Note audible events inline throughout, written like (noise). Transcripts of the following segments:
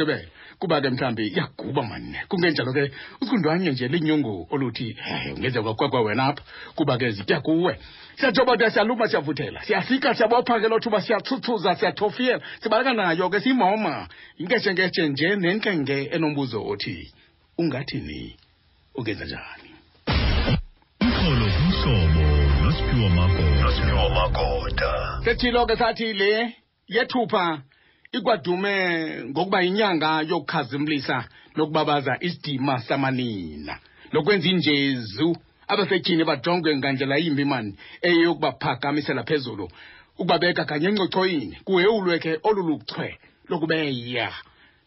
gqibela kuba ke mhlawumbi iyaguba manine kungenjalo ke usikundwanye nje linyungu oluthi hey ungenzeka kwakwa wena apha. Kuba ke zitya kuwe siyajobota siyaluma siyavuthela. Siyafika siyabopha ke lothuba siyathuthuza siyathofiyela sibaleka nayo ke siyimoma inketshengetshe nje nenkenge enombuzo othi ungathini ukenza njani? Uxolo umhlobo Magoda. noSiphiwe Magoda. sethilo ke sathi le yethupha ikwadume ngokuba yinyanga yokukhazimlisa nokubabaza isidima samanina. Nokwenza injezu abasetyhini bajongwe ngandlela yimbi mani eyokubaphakamisela phezulu. Ukubabeka kanye encochoyini kuhewulwe ke olu luchwe lokubeya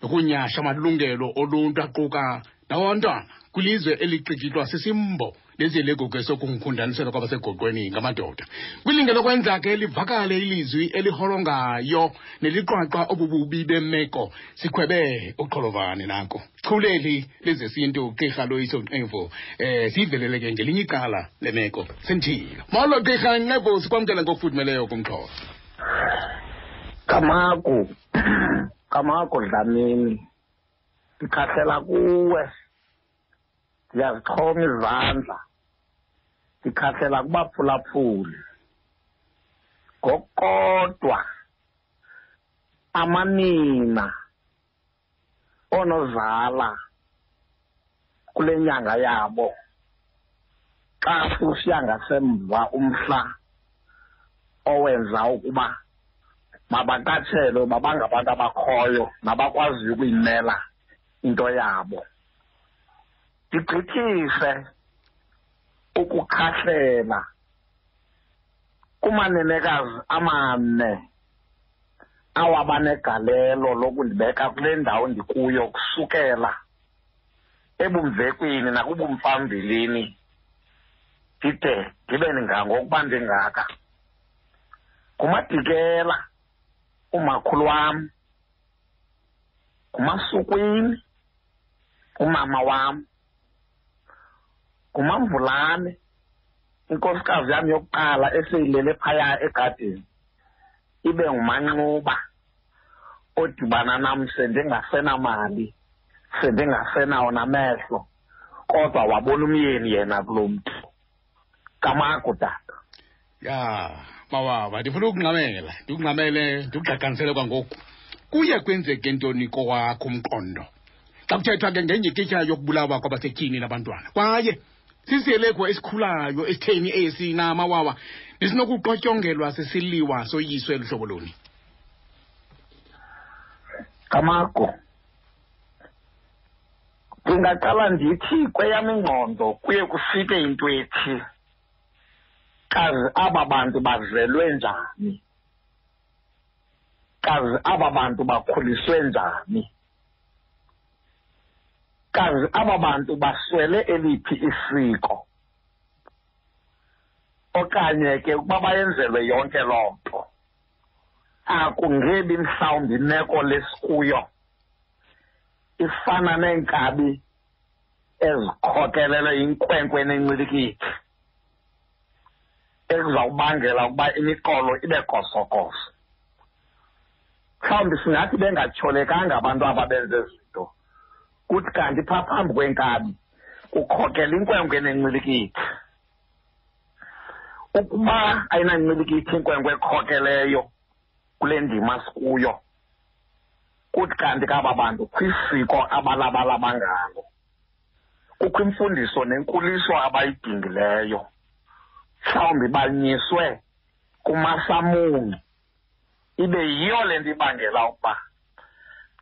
nokunyasha amalungelo oluntu aquka nawantwana kwilizwe elicikitwa sisimbo nezeleko ke sokungikhundanisela kwabasegoqweni ngamadoda. Kwilinge lokwenza ke livakale ilizwi eliholongayo neliqwaqwa obububi bemeko. Sikhwebe uxholovane nanko chuleli lezesintu gqirha loyiso nqevo eh sivelele ke ngelinye icala lemeko. Sendilo molo gqirha nqevo sikwamkela ngokufudumeleyo kumxhosa kamaku kamaku dlamini. Ndikhahlela kuwe. Ndiyazixhoma izandla. Ndikhahlela kubaphulaphuli. Ngokodwa amanina onozala kule nyanga yabo xa susiya ngasemva umhla owenza ukuba mabaqatshelwe babangabantu abakhoyo nabakwaziyo ukuyimela into yabo. Ndigqithise ukukhahlela kumanenekazi amane awaba negalelo lokundibeka kule ndawo ndikuyo kusukela ebumvekwini nakubumfambilini. Ndide ndibe ngokuba ndingaka. Ngumadikela umakhulu wam ngumasukwini umama wam. Ngumamvulane inkosikazi yam yokuqala eseyilele phaya egadini ibe ngumanxuba odibana nam sendingasenamali sendingasenawo namehlo kodwa wabona umyeni yena kulo mntu kamaku tata ya mawaba ndifuna ukungqamela ndikungqamele ndikugqaqanisele kwangoku. Kuye kwenzeke ntoni kowakho umqondo? Xa kuthethwa ke ngenjikitya yokubulawa kwabasetyhini nabantwana kwaye sisiheleko esikhulayo esitheni esi namawawa nesinokuqotyongelwa sisiliwa soyiso eluhlobo luni kamago ndingaqala ndithi kweyam ingqondo kuye kufike into ethi kazi aba bantu bazelwe njani? Kazi aba bantu bakhuliswe njani? Kazi aba bantu baswele eliphi isiko. Okanye ke ukuba bayenzelwe yonke loo nto. Akungebi mhlawumbi imeko lesikuyo. Ifana neenkabi ezikhokelelwe yinkwenkwe nencilikithi ekuzawubangela ukuba imiqolo ibe kosokoso. Mhlawumbi singathi bengatyholekanga abantu ababenze zinto kuthi kanti phaa phambi kwenkabi kukhokela inkwenkwe nencilikithi ukuba ayinancilikithi inkwenkwe ekhokeleyo kule ndima sikuyo kuthi kanti kaba bantu kwisiko abalabalaba ngalo kukho imfundiso nenkuliso abayidingileyo mhlawumbi banyiswe kumasamuni ibe yiyo le nto ibangela ukuba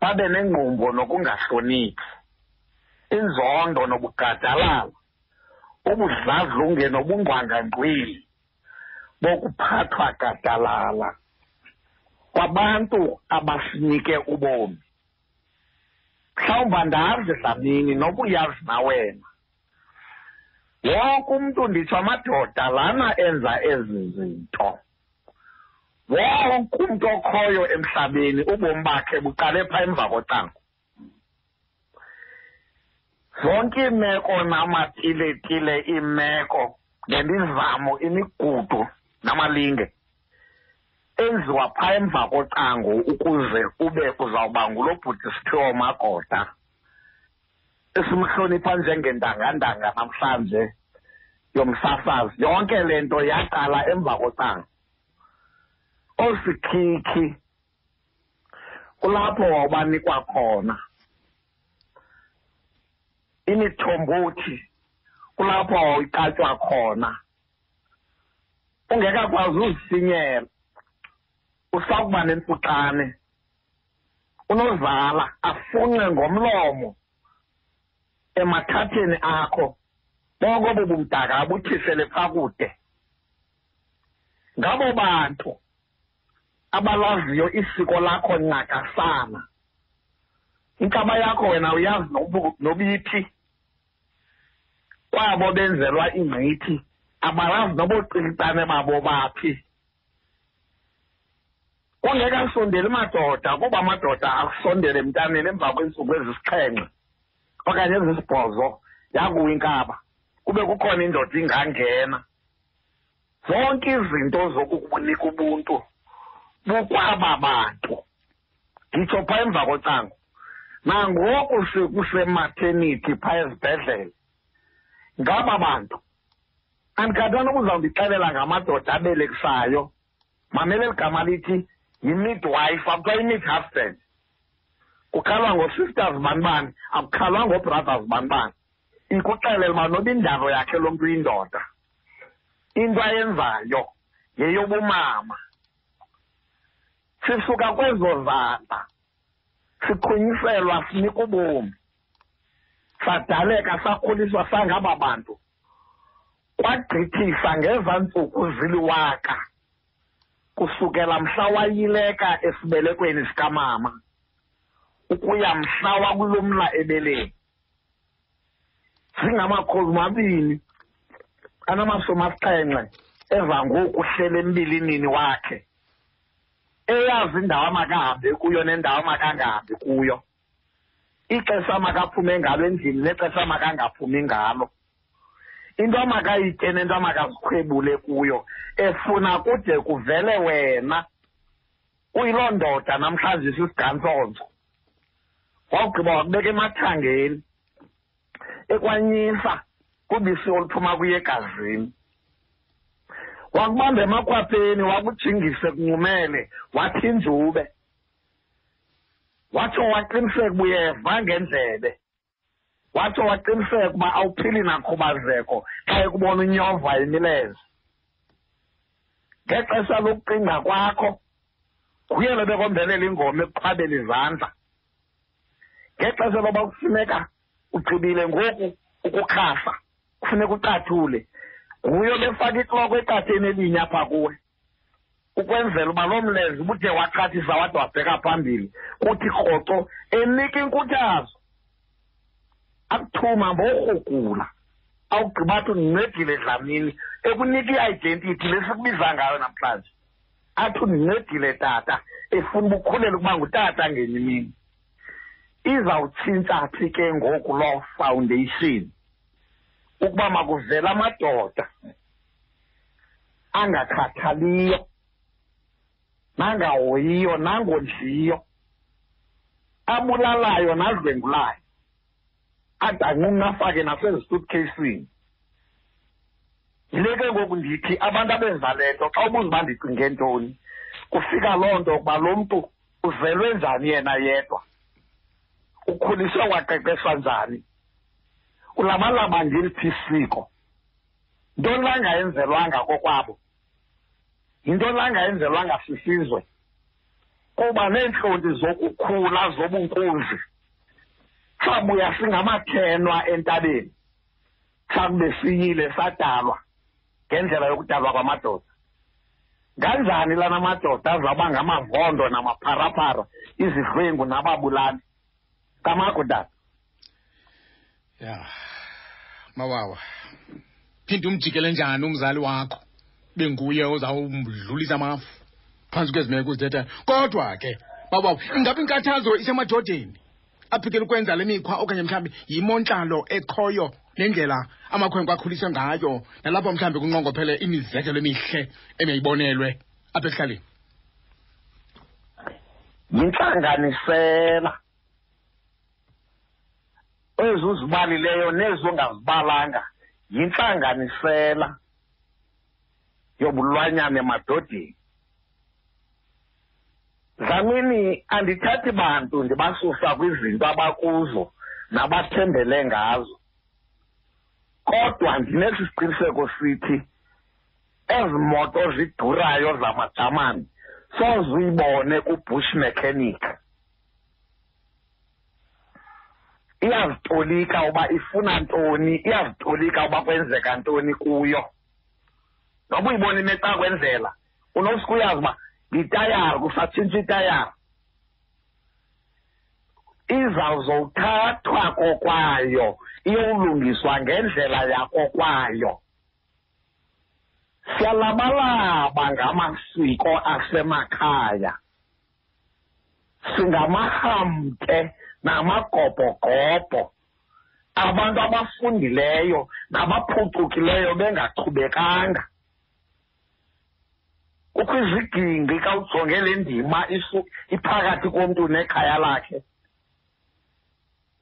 babe nengqumbo nokungahloniphi. Inzondo nobugadalala ubudladlunge nobungqwangangqwili bokuphathwa gadalala kwabantu abasinike ubomi. Mhlawumbi andazi dlamini nokuyazi na wena wonke umntu nditsho amadoda lana enza ezi zinto. Wonke umntu okhoyo emhlabeni ubomi bakhe buqale phaa emva kocango zonke iimeko namatiletile iimeko nemizamo imigudu namalinge enziwa phaa emva kocango ukuze ube uzawuba ngulo bhuti sithiwa umagoda esimhlonipha njengendangandanga namhlanje yomsasazi. Yonke le nto yaqala emva kocango. Osikhikhi kulapho wawubanikwa khona. Imithombothi kulapho wawuqatywa khona. Ungekakwazi uzisinyela usakuba nempuxane unozala afunxe ngomlomo emathatheni akho. Bonke obo bumdaka abuthisele phaa kude ngabo bantu abalaziyo isiko lakho ncakasana inkaba yakho wena uyazi nobiphi. Kwabo benzelwa ingqithi abalazi noboqilitane babo baphi. Kungekasondeli madoda kuba amadoda asondele emntaneni emva kweentsuku ezisixhenxe okanye ezisibhozo yakuwa inkaba. Kube kukhona indoda ingangena. Zonke izinto zokukunika ubuntu bukwaba bantu. Ngitsho phaa emva kocango nangoku kusematernithi phaa ezibhedlele. Ngaba bantu. Andikhathani ubuzawundixelela ngamadoda abelekisayo. Mamele eli gama lithi yi-midwife akuthiwa yi-mid husband. Kukhalwa ngoo-sisters bani bani? Akukhalwa ngoo-brothers bani bani? Ikuxelela uba noba indalo yakhe lo mntu uyindoda into ayenzayo yeyobumama sisuka kwezo zandla sikhunyiselwa sinika ubomi. Sadaleka sakhuliswa sangaba bantu. Kwagqithisa ngeza ntsuku ziliwaka. Kusukela mhla wayileka esibelekweni sikamama ukuya mhla wakulumla ebeleni. Zingamakhulu mabini anamasumi asixhenxe eza ngoku uhlele embilinini wakhe. Eyazi indawo amakahambe kuyo nendawo amakangahambi kuyo. Ixesha makaphume ngalo endlini nexesha makangaphumi ngalo. Into amakayitye nento amakazikhwebule kuyo efuna kude kuvele wena. Uyiloo ndoda namhlanje sisigantsonzo wawugqiba wakubeka emathangeni ekwanyisa kubisi oluphuma kuye egazini. Wakubamba emakhwapheni wakujingise kuncumele wathi injube watsho waqiniseka uba uyeva ngendlebe. Watsho waqiniseka uba awuphili nakhubazeko xa ekubona unyova imilenze. Ngexesha lokucinga kwakho nguye lobekombelela ingoma ekuqhabela izandla. Ngexesha loba kufuneka ugqibile ngoku ukukhasa kufuneka ucathule nguye obefaka ikloko eqatheni elinye apha kuwe. Ukwenzela uba lo mlenze ubuthe waqathisa wade wabheka phambili kuthi rhoxo enika inkuthazo akuthuma mborhugula awugqiba athi undincedile dlamini ekunika i-identity lesikubiza ngayo namhlanje. Athi undincedile tata efuna ubukhulela ukuba ngutata ngenye imini. Izawutshintsha phi ke ngoku loo foundation? Ukuba makuvela amadoda angakhathaliyo. Nangahoyiyo nangondliyo. Abulalayo nadlwengulayo adanqunqa afake nasezisuitcasini yile ke ngoku ndithi abantu abenza le nto xa ubuza uba ndicinge ntoni kufika loo nto ukuba lo mntu uzelwe njani yena yedwa? Ukhuliswe waqeqeshwa njani? Ulabalaba ngeliphi isiko ntoni langayenzelwanga kokwabo? Yintoni langayenzelwanga sisizwe kuba neentlonti zokukhula zobunkunzi sabuya singamathenwa entabeni sakube siyile sadalwa ngendlela yokudalwa kwamadoda. Kanjani lana madoda azawuba ngamavondo namapharapara izidlwengu nababulali? Kamakudala ya mawawa. Phinde umjikele njani umzali wakho? Benguye ozawumdlulisa amafu phantsi kwezimeko uzithethayo kodwa ke babawo ingabe inkathazo isemadodeni? Aphikele ukwenza le mikhwa okanye mhlawumbi yimontlalo ekhoyo nendlela amakhwenkwe akhuliswe ngayo nalapho mhlawumbi kunqongophele imizekelo emihle emeyibonelwe apha ekuhlaleni. Yintlanganisela ezi uzibalileyo nezi ungazibalanga yintlanganisela yobulwanyana emadodeni. Dlamini andithathi bantu ndibasusa kwizinto abakuzo nabathembele ngazo. Kodwa ndinesi siqiniseko sithi ezi moto zidurayo zamajamani sozuyibone kubush mechanic. Iyazitolika uba ifuna ntoni iyazitolika uba kwenzeka ntoni kuyo. Noba uyibona imeca kwendlela unosuke uyazi uba yitayari kusatshintsha itayari izawuzothathwa kokwayo iyolungiswa ngendlela yakokwayo. Siyalabalaba ngamasiko asemakhaya. Singamahamte namagobhogobho abantu abafundileyo nabaphucukileyo bengachubekanga. Kukho izigingi xa ujonge le ndima iphakathi komntu nekhaya lakhe.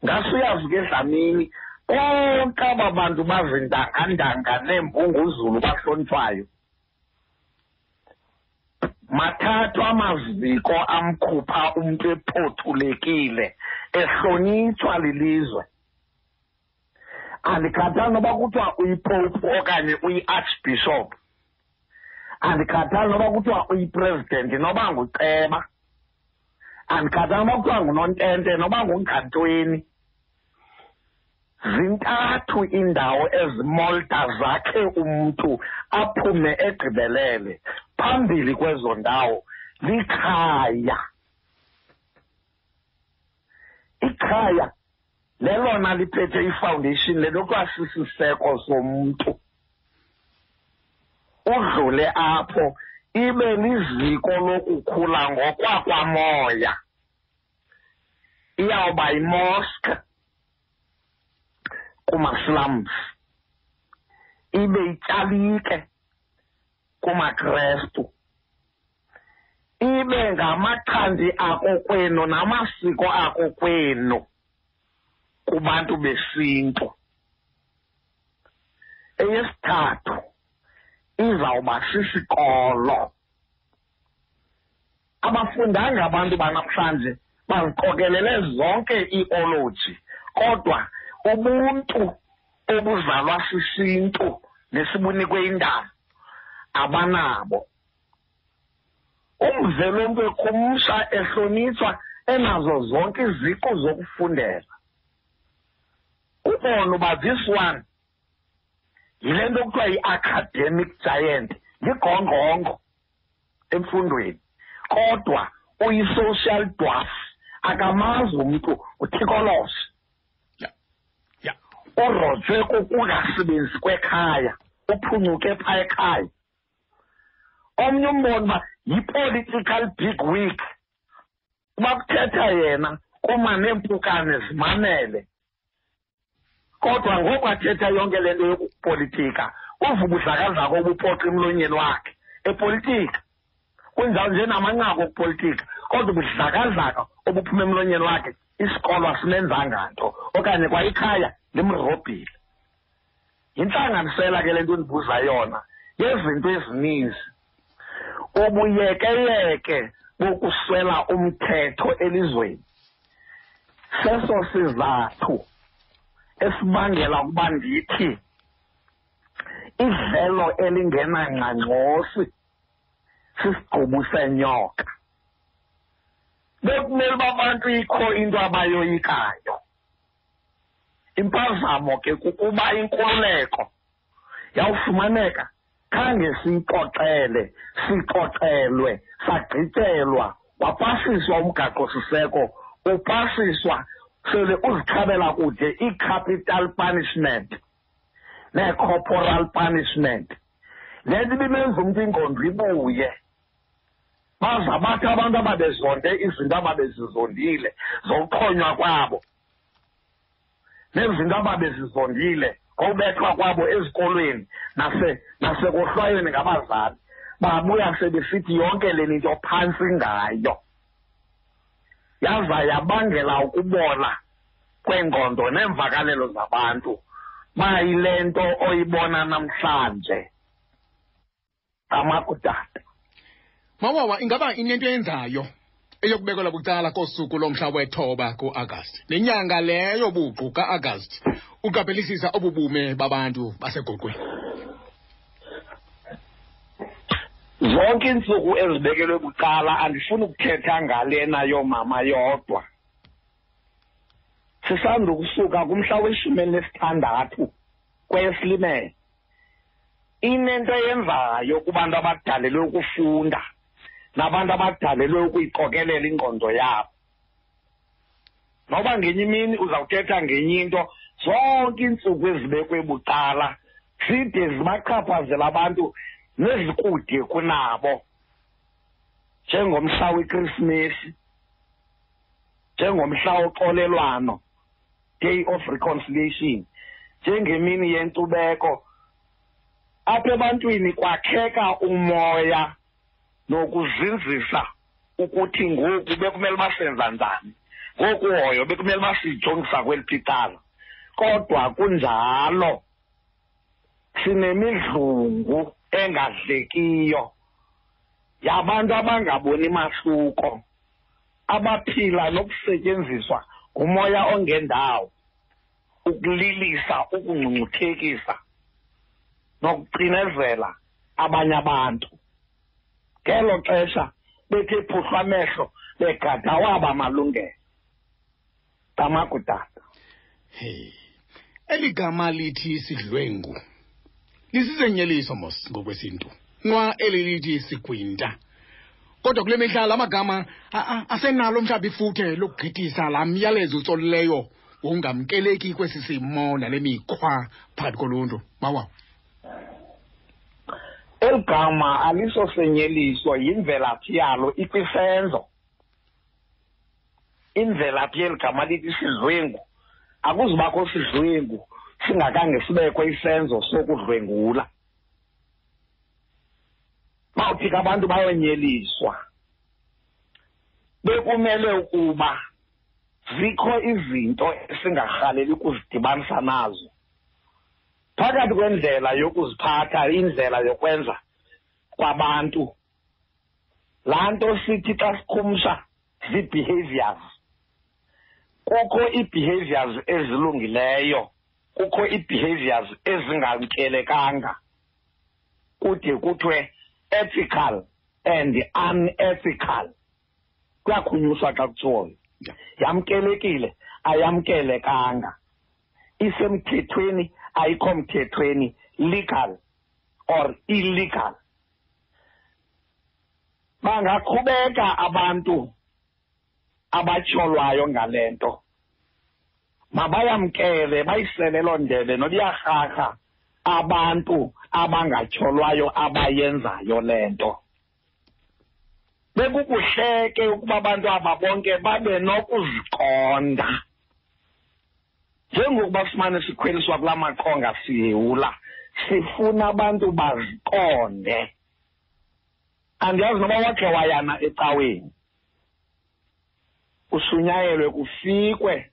Ngasuyazi ke dlamini bonke aba bantu bazindangandanga neempunguzulu bahlonitshwayo mathathwa amaziko amkhupha umntu ephothulekile ehlonitshwa lilizwe. Andikhathali noba kuthiwa uyipope okanye uyi-archbishop. Andikhathali noba kuthiwa uyipresident noba nguceba. Andikhathali noba kuthiwa ngunontente noba ngungantweni. Zintathu indawo ezimolda zakhe umntu aphume egqibelele. Phambili kwezo ndawo likhaya. Ikhaya lelona liphethe ifoundation lelokwa sisiseko somntu. Udlule apho ibe liziko lokukhula ngokwakwamoya iyawuba yimosque kuma-slums. Ibe ityalike kumakrestu. Ibe ngamathandi akokwenu namasiko akokwenu kubantu besintu. Eyesithathu izawuba sisikolo abafundanga abantu banamhlanje bazikokelele zonke iology kodwa ubuntu obuzalwa sisintu nesibunikwe indalo abanabo. Umzelo omntu ekhumsha ehlonitshwa enazo zonke iziqu zokufundela. Ubone uba this one yile nto kuthiwa yi-academic giant ligongqongqo emfundweni. Kodwa uyi-social dwarf akamazi umntu uthikoloshe urojwe kukungasebenzi kwekhaya uphunyuke phaa ekhaya. Omnye umbona uba yi-political big week uba kuthetha yena kuma neempukane zimamele kodwa ngoku athetha yonke le nto yokupolitika uva ubudlakazako obuphoxa emlonyeni wakhe epolitika. Kunjalo nje namanqaku okupolitika kodwa ubudlakazaka obuphuma emlonyeni wakhe isikolo asimenzanga nto okanye kwayikhaya limrobhile yintlanganisela ke le nto endibuza yona yezinto ezininzi. Ubuyekeyeke bokuswela umthetho elizweni. Seso sizathu esibangela ukuba ndithi idlelo elingenangxangxosi sisigqubu senyoka. Bekumele uba abantu ikho into abayoyikayo. Impazamo ke kukuba inkululeko yawufumaneka khange siyixoxele sixoxelwe sagqithelwa wapasiswa umgaqo-siseko upasiswa sele uzichabela kude ii-capital punishment nee-corporal punishment. Le nto ibimenza umntu ingqondo ibuye. Baza bathi abantu ababezonde izinto ababezizondile zokuxhonywa kwabo. Nezinto ababezizondile ngokubethwa kwabo ezikolweni nasekohlwayweni nase, ngabazali. Babuya sebesithi yonke le nto phantsi ngayo. Yaza yabangela ukubola kwengqondo neemvakalelo zabantu. Bayile nto oyibona namhlanje. Amakudada mawawa ingaba inento eyenzayo? Eyokubekelwa bucala kosuku lomhla wethoba ku-agasti nenyanga leyo buqu ka-agasti uqaphelisisa obubume babantu basegoqweni zonke iintsuku ezibekelwe bucala andifuni ukuthetha ngalena yoomama yodwa. Sisanda ukusuka kumhla weshumi elinesithandathu kweyeSilimela. Inento eyenzayo kubantu abadalelwe ukufunda nabantu abadalelwe ukuyiqokelela ingqondo yabo. Noba ngenye imini uzawuthetha ngenye into zonke iintsuku ezibekwe bucala zide zibachaphazela abantu nezikude kunabo. Njengomhla wekrisimesi njengomhla woxolelwano day of reconciliation njengemini yenkcubeko apha ebantwini kwakheka umoya nokuzinzisa ukuthi ngoku bekumele basenza njani ngoku hoyo bekumele basiyijongisa kweliphi icala kodwa kunjalo sinemidlungu engadlekiyo yabantu abangaboni mahluko abaphila nokusetyenziswa ngumoya ongendawo ukulilisa ukungcungcuthekisa nokucinezela abanye abantu. Ngelo xesha bethe phuhlwa amehlo begada waba amalungelo tamakudada hey eli gama lithi sidlwengu. Lisisenyeliso mos ngokwesintu. Nwa eli lithi sigwinta kodwa kule mihla la magama asenalo mhlawumbi ifuthe lokugqithisa laa myalezo utsolileyo wongamkeleki kwesi simo nale mikhwa phakathi koluntu. Mawaw eli gama alisosenyeliso yimvelaphi yalo ikwisenzo. Imvelaphi yeli gama lithi sidlwengu akuzubakho sidlwengu singakhange sibekho isenzo sokudlwengula. Bawufika abantu bayonyeliswa bekumele ukuba zikho izinto esingarhaleli ukuzidibanisa nazo. Phakathi kwendlela yokuziphatha indlela yokwenza kwabantu laa nto sithi xa sikhumsha zii-behaviors kukho ii-behaviors ezilungileyo. Kukho ii-behaviors ezingamkelekanga. Kude kuthiwe ethical and unethical. Kuyakhunyuswa xa kutshoyo yamkelekile ayamkelekanga. Isemthethweni ayikho mthethweni legal or illegal. Bangaqhubeka abantu abatyholwayo ngale nto. Mabayamkele bayisele loo ndebe noliyarharha abantu abangatyholwayo abayenzayo le nto. Bekukuhleke ukuba abantu aba bonke babe nokuziqonda njengokuba sifumane sikhweliswa kula maqonga siyewula sifuna abantu baziqonde andiyazi noba wakhe wayana ecaweni. Kushunyayelwe kufikwe.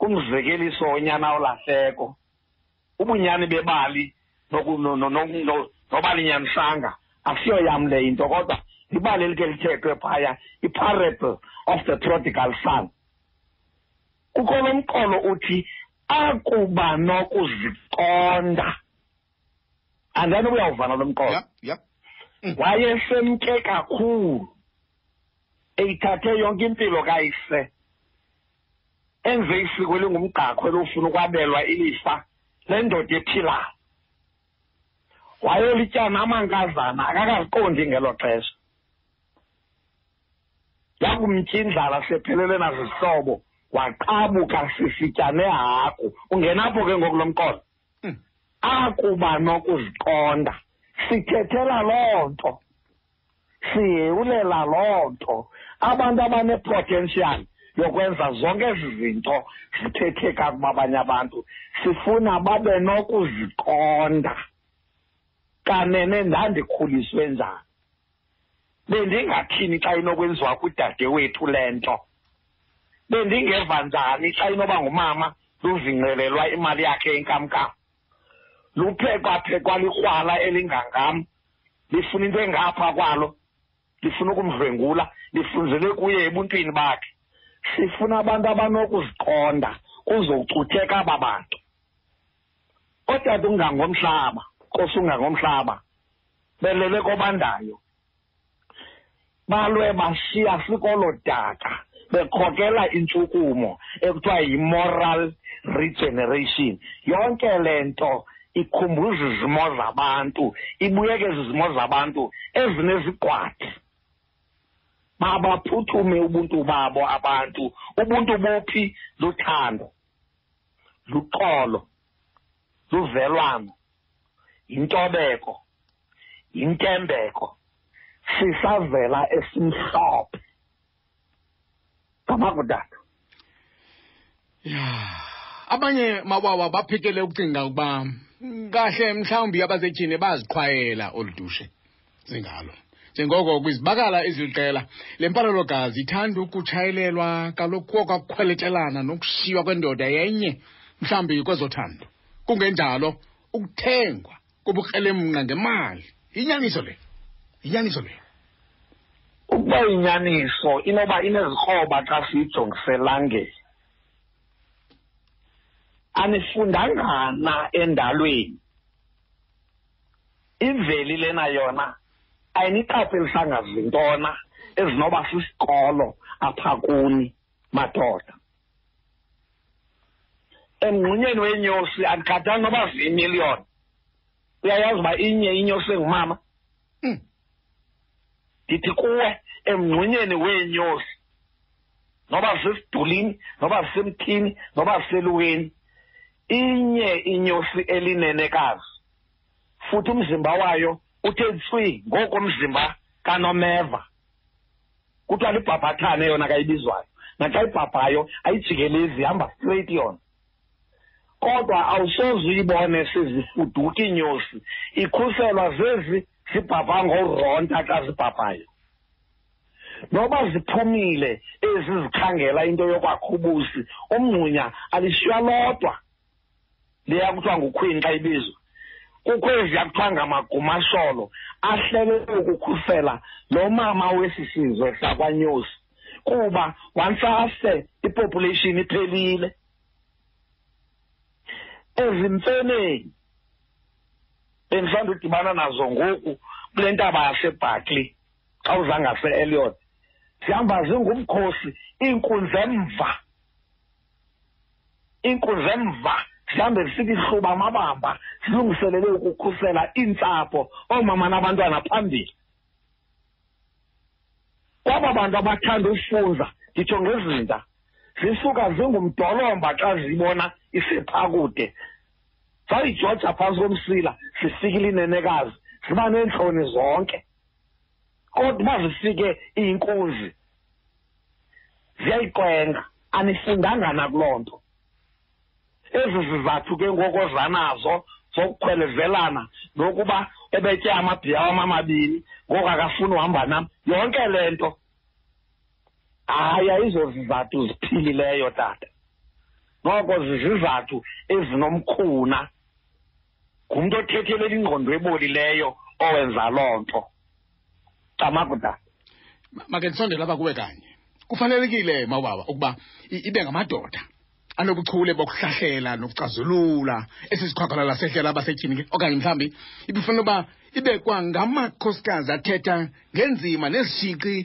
Kumzekeliso onyana olahleko. Ubunyani bebali nobalinyanisanga asiyoyamle into kodwa libali elike lithethwe phaya i-parable of the prodigal son. Kukho lo mqolo uthi akuba nokuziqonda. Andani uyawuvana lo mqolo? Yep, yep. mm. wayesemke kakhulu. Eyithathe yonke impilo kayise. Enze isiko elingumgaqo elofuna ukwabelwa ilifa lendoda ephilayo wayolityana amankazana akakaziqondi ngelo xesha. Yakumtya indlala sephelele nazizihlobo waqabuka sisitya nehagu. Ungenapho ke ngoku lo mqolo? Mm. akuba nokuziqonda. Sithethela loo nto. Siyewulela loo nto. Abantu abanepotential yokwenza zonke ezi zinto zithethe kakuba abanye abantu. Sifuna babe nokuziqonda. Kanene ndandikhuliswe njani? Bendingathini xa inokwenziwa kudade wethu le nto? Bendingeva njani xa inoba ngumama luzincelelwa imali yakhe yenkamnkam? Luphekwaphekwa likrwala elingangam. Lifuna into engapha kwalo. Lifuna ukumdlwengula. Lifunzele kuye ebuntwini bakhe. Sifuna abantu abanokuziqonda kuzocutheka aba bantu. Ootata ungangomhlaba kosi ungangomhlaba belele kobandayo. Balwe bashiya sikolo daka bekhokela intshukumo ekuthiwa yi-moral regeneration. Yonke le nto ikhumbuza izimo zabantu ibuyeke zizimo zabantu ezinezigwadi. Mabaphuthume ubuntu babo abantu. Ubuntu buphi? Luthando luxolo luvelwano yintobeko yintembeko sisavela esimhlophe. Ngamakudala ya abanye mawawa baphikele ukucinga ukuba kahle mhlawumbi abasetyhini baziqhwayela olu dushe. Zingalo njengoko kwizibakala eziliqela le mpalalo-gazi ithanda ukutshayelelwa kaloku kuwo kwakukhweletelana nokushiywa kwendoda yenye mhlawumbi kwezothando. Kungenjalo ukuthengwa kobukrelemnqa ngemali. Yinyaniso le. Yinyaniso le. Ukuba inyaniso inoba inezikroba xa siyijongiselangeni. Anifundangana endalweni. Imveli lena yona ayiniqaphelisanga zintona ezinoba sisikolo apha kuni madoda. Emngxunyeni wenyosi akukhathani noba ziyimiliyoni uyayazi uba inye inyosi engumama? Mm. ndithi kuwe emngxunyeni weenyosi. Noba zisesidulini noba zisemthini noba ziseluweni inye inyosi elinenekazi. Futhi umzimba wayo uthe tswi ngokomzimba kanomeva. Kuthiwa libhabhathane yona kayibizwayo naxa ibhabhayo ayijikelezi ihamba straight yona. Kodwa awusoze uyibone sezifuduka iinyosi ikhuselwa zezi zibhabha ngoronta xa zibhabhayo. Noba ziphumile ezi zikhangela into yokwakha ubusi umngxunya alishiywa lodwa leya kuthiwa ngukhwini xa ibizwa. Kukho eziya kuthiwa ngamagumasholo ahlelwe ukukhusela lo mama wesi sizwe sakwanyosi kuba once ase ipopulation iphelile. Ezimfeneni bendisanda udibana nazo ngoku kule ntaba yasebarkley xa uzangase-eliot zihamba zingumkhosi iinkunzi emva iinkunzi emva. Zihambe zifike ihluba amabamba zilungiselele ukukhusela iintsapho oomama nabantwana phambili. Kwaba bantu abathanda ufunza nditsho ngezinta zisuka zingumdolomba xa zibona isephakude zayijoja phantsi komsila zifikile inenekazi ziba neentloni zonke. Kodwa uba zifike iyinkunzi ziyayiqwenga anifundanga nakuloo nto. Ezi zizathu ke ngoko zanazo zokukhwelezelana nokuba ebetye amabhiya wam amabini ngoku akafuni uhamba nam. Yonke le nto. Hayi ayizozizathu ziphilileyo tata. Noko zizizathu ezinomkhuna. Ngumntu othethelela ingqondo ebolileyo owenza loo nto. Camakuda make ndisondele apha kuwe kanye. Kufanelekile mawubaba ukuba ibe ngamadoda. Anobuchule bokuhlahlela nokucazulula esi sikhwakhwalala sehlela abasetyhini ke okanye mhlawumbi ibifanele uba ibe kwangamakhosikazi athetha ngenzima nezishixi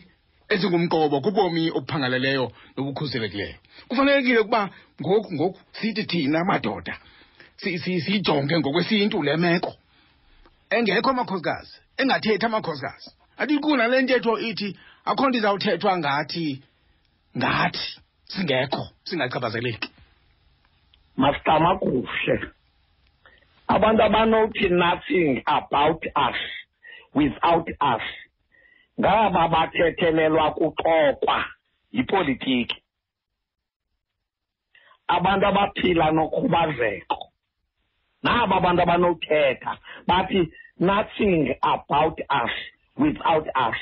ezingumqobo kubomi obuphangaleleyo nobukhuselekileyo. Kufanelekile ukuba ngoku ngoku sithi thina madoda si- si- siyijonge ngokwesintu le meko. Engekho amakhosikazi engathethi amakhosikazi. Athi kunale ntetho ithi akho nto izawuthethwa ngathi ngathi singekho singachaphazeleki masicama kuhle abantu abanothi nothing about us without us ngaba bathethelelwa kuxokwa yipolitiki. Abantu abaphila nokhubazeko naba abantu abanothetha bathi nothing about us without us.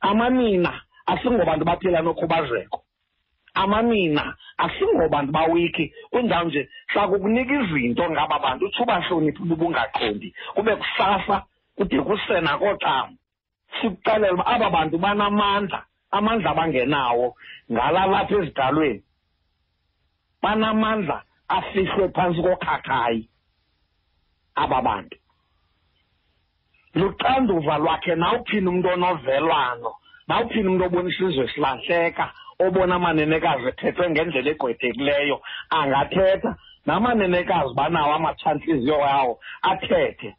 Amanina asingobantu baphila nokhubazeko. Amanina asingobantu bawiki. Kunjalo nje sakukunika izinto ngaba bantu utsho ubahloniphi ubungaqondi. Kube kusasa kude kusena kooxam sikuxelela uba aba bantu banamandla amandla abangenawo ngalalapha ezidalweni. Banamandla afihlwe phantsi kokhakhayi aba bantu. Luxanduva lwakhe nawuphini umntu onovelwano nawuphini umntu obona isizwe silahleka obona amanenekazi ethethwe ngendlela egqwethekileyo angathetha. Namanenekazi banawo amatshantliziyo yawo athethe.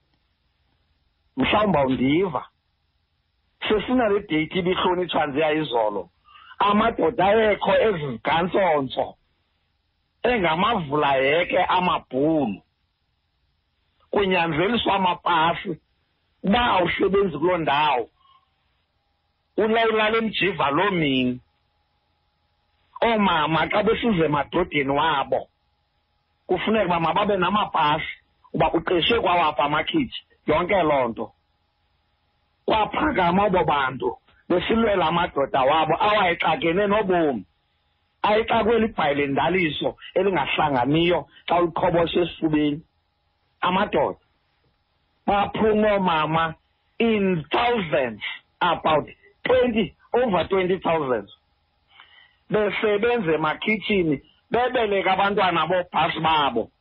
Mhlawumbi awundiva. Sesinale deyithi ibihlonitshwa njeya izolo amadoda ayekho ezizigantsontso engamavulaheke amabhulu kunyanzeliswa amapasi uba awusebenzi kuloo ndawo. Ulawulala emjiva loo mini. Oomama xa besize emadodeni wabo kufuneka uba mababe namapasi uba uqeshe kwawapha amakhitshi yonke loo nto kwaphakama abo bantu besilwela amadoda wabo awayexakene nobomi ayixakwe libhayi lendaliso elingahlanganiyo xa uliqhobosha esifubeni amadoda baphuma oomama in thousands about twenty over twenty thousands. Besebenza emakhitshini bebeleka abantwana boobhasi babo.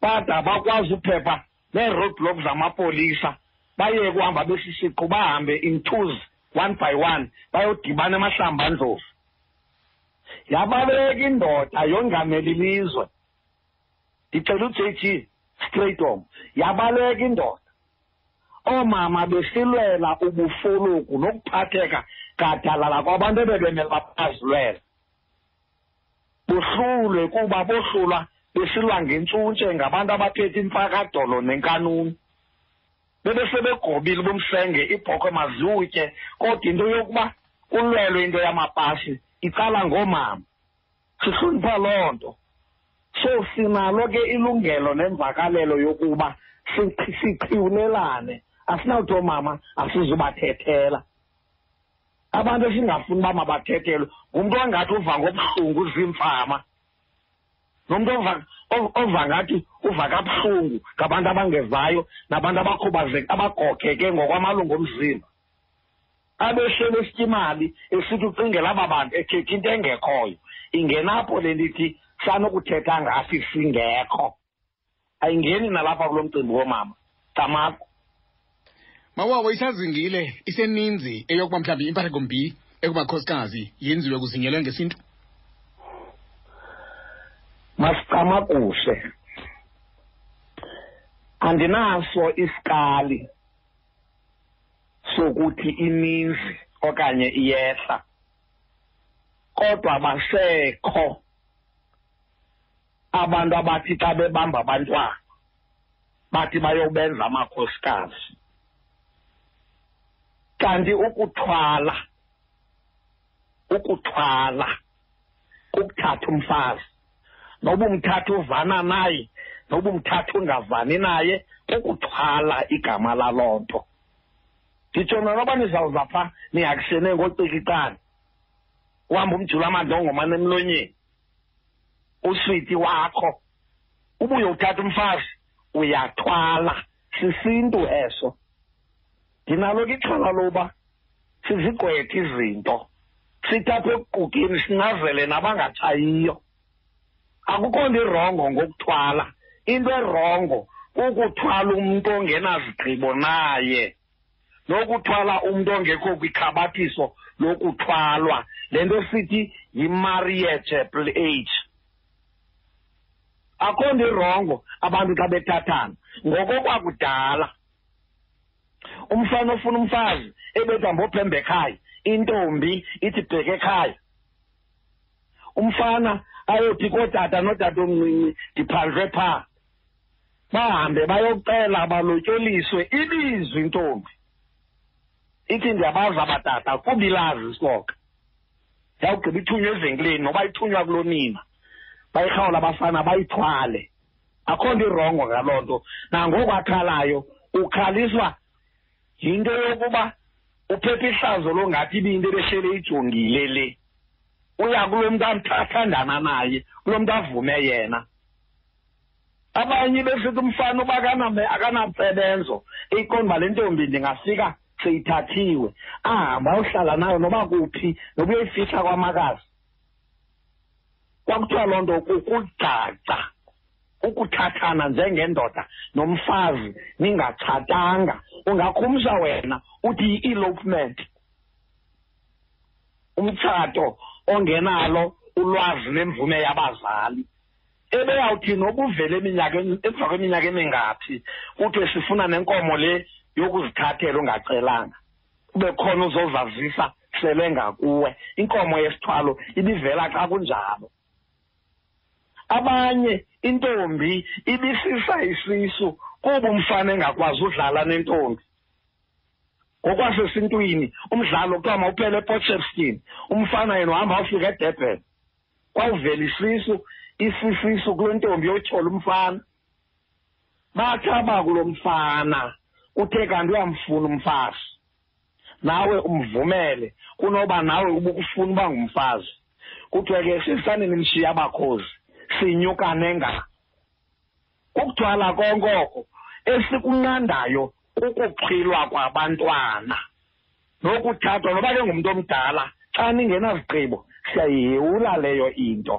Bada bakwazi uphepha nee-roadblock zamapolisa bayeke uhamba besisiqu bahambe in twos one by one bayodibana emahlambandlovu yabaleka indoda yongamela ilizwe. Ndicela uj g straight home. Yabaleka indoda. Oomama besilwela ubufuluku nokuphatheka gadalala kwabantu ebebemele babazilwela buhlulwe kuba bohlulwa besilwa ngentshuntshe ngabantu abaphethe imfakadolo nenkanuni bebesebegobile bomsenge ibhokhwe mazutye kodwa into yokuba kulwelwe into yamapasi iqala ngoomama sihlonipha loo nto. So sinalo ke ilungelo nemvakalelo yokuba sichiwulelane asinawuthi oomama asizubathethela. Abantu esingafuni uba mabathethelwe ngumntu ongathi uva ngobuhlungu zimfama nomntu ova ngathi uva kabuhlungu ngabantu abangevayo nabantu abakhubazeke abagogeke ngokwamalungu omzimba. Abehleli esityimali esithi ucingela aba bantu ethetha into engekhoyo. Ingenapho le ndithi sanokuthetha ngathi singekho ayingeni nalapha kulo mcimbi womama. Tamako. Mawawo isazingile iseninzi eyokuba mhlawumbi impathakombi ekumakhosikazi yenziwe kuzingelwe ngesintu? Masicamakuhle andinaso isikali sokuthi ininzi okanye iyehla kodwa basekho abantu abathi xa bebamba abantwana bathi bayobenza amakhosikazi. Kanti ukuthwala ukuthwala kukuthatha umfazi. Noba umthatha uvana naye noba umthatha ungavani naye ukuthwala igama laloo nto nditsho noba nizawuza pha nihakushene ngocikicane uhamba umjula amandongomane emlonyeni. Uswiti wakho ubuye uthatha umfazi uyathwala sisintu eso. Ndinalo ke ixhala loba sizigqwethe izinto sithathwe ekugugeni sinazele nabangatshayiyo. Akukho nto irongo ngokuthwala. Into erongo ukuthwala umntu ongenazigqibo naye nokuthwala umntu ongekho kwikhabathiso lokuthwalwa. Le nto sithi yi-marriageable age. Akho nto irongo abantu xa bethathana. Ngokokwakudala umfana ofuna umfazi ebetha mbophembe ekhaya intombi ithi bheke ekhaya. Umfana ayothi kootata notata omncinci ndiphandlwe phaa bahambe bayocela balotyoliswe ibizwe intombi. Ithi ndiyabazi abatata kuba ilazi isoka yawugqiba ithunywa evenkileni noba ithunywa kulonina bayirhawula abafana bayithwale. Akho nto irongo ngaloo nto. Nangoku akhalayo ukhaliswa yinto yokuba uphepha ihlazo longathi ibinto ebehlele ijongile le. Uya kulo mntu athandana naye kulo mntu avume yena. Abanye besithi umfana uba akanamsebenzo. Eyiqonda uba le ntombi ndingafika seyithathiwe. Ahambe ayohlala nayo noba kuphi noba uyayifihla kwamakazi. Kwakuthiwa loo nto kukugaca ukuthathana njengendoda nomfazi ningatshatanga. Ungakhumsha wena uthi yi-elopement umtshato ongenalo ulwazi nemvume yabazali. Ebeyawuthi noba uvele eminyakeni emva kweminyaka emingaphi kuthiwe sifuna nenkomo le yokuzithathela ungacelanga. Kube khona uzozazisa sele ngakuwe. Inkomo yesithwalo ibivela xa kunjalo. Abanye intombi ibisisa isisu kuba umfana engakwazi udlala nentombi. Ngokwasesintwini umdlalo kuthiwa mawuphele epotchefstin umfana yena uhamba awufika edurban kwawuvela isisu isisisu kule ntombi yotyhola umfana. Bathi abakulo mfana uthe kanti uyamfuna umfazi. Nawe umvumele kunoba nawe ubukufuna uba ngumfazi. Kuthiwe ke sisanini mshiya abakhozi. Sinyukane nga ukuthwala konkoko esikunqandayo kukuxhilwa kwabantwana. Nokuthathwa noba ke ngumntu omdala xa ningenazigqibo siyayihewula leyo into.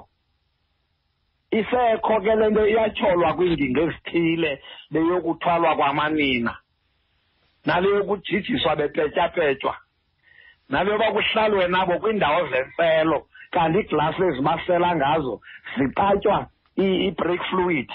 Isekho ke le nto iyatyholwa kwiingingqi ezithile leyokuthwalwa kwamanina nale yokujijiswa bepetyapetywa nale yoba kuhlalwe nabo kwiindawo zentselo kanti iiglasi ezibasela ngazo ziqatywa i-break fluid.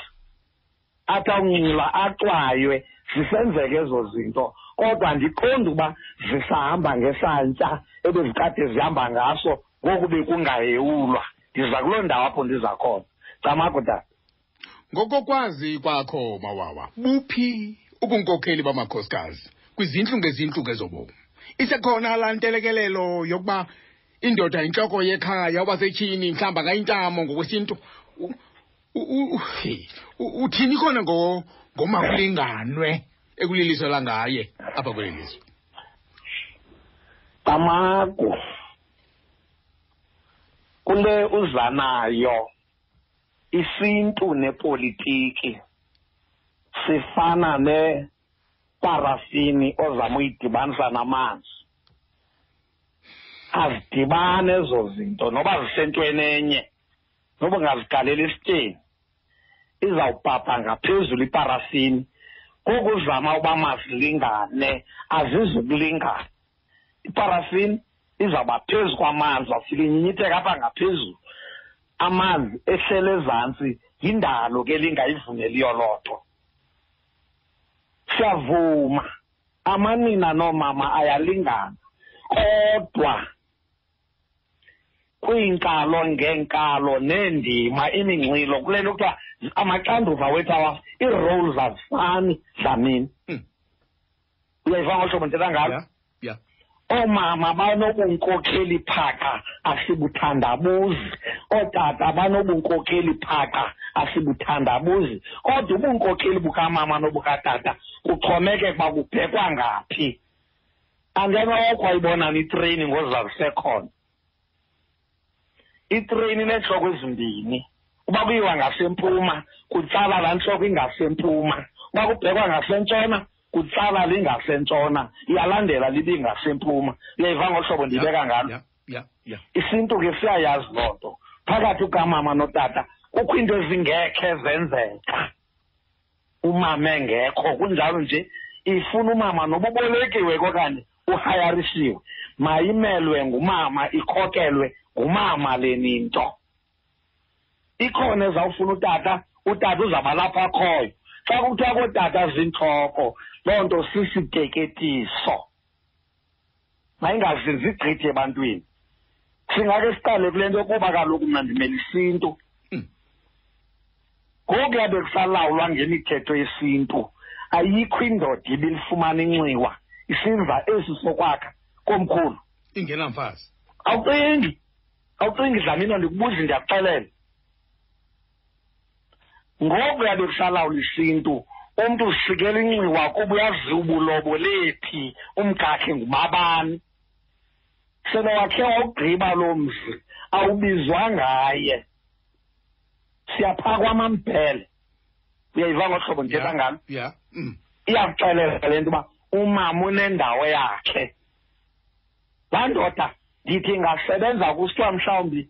Athi awunxila acwaywe zisenzeka ezo zinto kodwa ndiqonda ukuba zisahamba ngesantya ebezikade zihamba ngaso ngoku bekungahewulwa ndiza kuloo ndawo apho ndiza khona. Camako tata ngokokwazi kwakho mawawa buphi ubunkokheli bamakhosikazi kwizintlu ngezintlu ngezobomi? Isekhona laa ntelekelelo yokuba indoda intloko yekhaya uba setyhini mhlawumbi angayintamo ngokwesintu. Uthini khona ngomakulinganwe ekuliliselwa ngaye apha kweli lizwe? Tamago kule uzanayo isintu nepolitiki sifana neparafini ozama uyidibanisa namanzi. Azidibane ezo zinto. Noba zisentweni enye noba ungazigalela isityeni izawubhabha ngaphezulu iparafini kokuzama uba mazilingane azizukulingana. Iparafini izawuba phezu kwamanzi afike inyinyitheka apha ngaphezulu. Amanzi ehlele ezantsi yindalo ke lingayivumeliyo nto siyavuma. Amanina noomama ayalingana kodwa kwiinkalo ngeenkalo neendima iminxilo kule nto kuthiwa amaxanduva wethu awa ii-roles azifani dlamini. Hmm. uyayiva ngohlobo ndithetha ngalo? Ya ya. Oomama banobunkokheli phaqa asibuthandabuzi. Ootata banobunkokheli phaqa asibuthandabuzi. Kodwa ubunkokheli bukamama nobukatata kuxhomekeka uba kubhekwa ngaphi. Angenoko ayibonani itreyini ngozazisekhona itreyini ineentloko ezimbini uba kuyiwa ngasempuma kutsala laa ntloko ingasempuma. Uba kubhekwa ngasentshona kutsala lingasentshona iyalandela libe ngasempuma uyayiva ngohlobo ndibeka ngalo. isintu ke siyayazi loo nto. Phakathi kukamama notata kukho iinto ezingekhe zenzeka. Umama engekho kunjalo nje ifuna umama noba ubolekiwe okanye uhayarisiwe mayimelwe ngumama ikhokelwe ngumama leni nto ikhona ezawufuna utata utata uzawuba lapha akhoyo. Xa kuthiwa kootata zintloko loo nto sisiteketiso. Mayingazinzi igqithi ebantwini. Singake siqale kule nto yokuba kaloku mna ndimele isintu. Hmm. ngokuya bekusalawulwa ngemithetho yesintu. Ayikho indoda ibilifumana inxiwa isenza esi sokwakha komkhulu. Ingenamfazi. Awucingi. Awucingi dlamini ndikubuze ndiyakuxelela. Ngokuya bekusalawula isintu umntu usikela inxiwa kuba uyaziwa ubulobo lethi umkakhe ngubabani. Sele wakhe wawugqiba loo mzi awubizwa ngaye. Siyaphakwa amambhele. Uyayiva ngohlobo ndithetha ngalo mm. iyakuxelela le nto uba umama unendawo yakhe. Laa ndoda ndithi ingasebenza kusithiwa mhlawumbi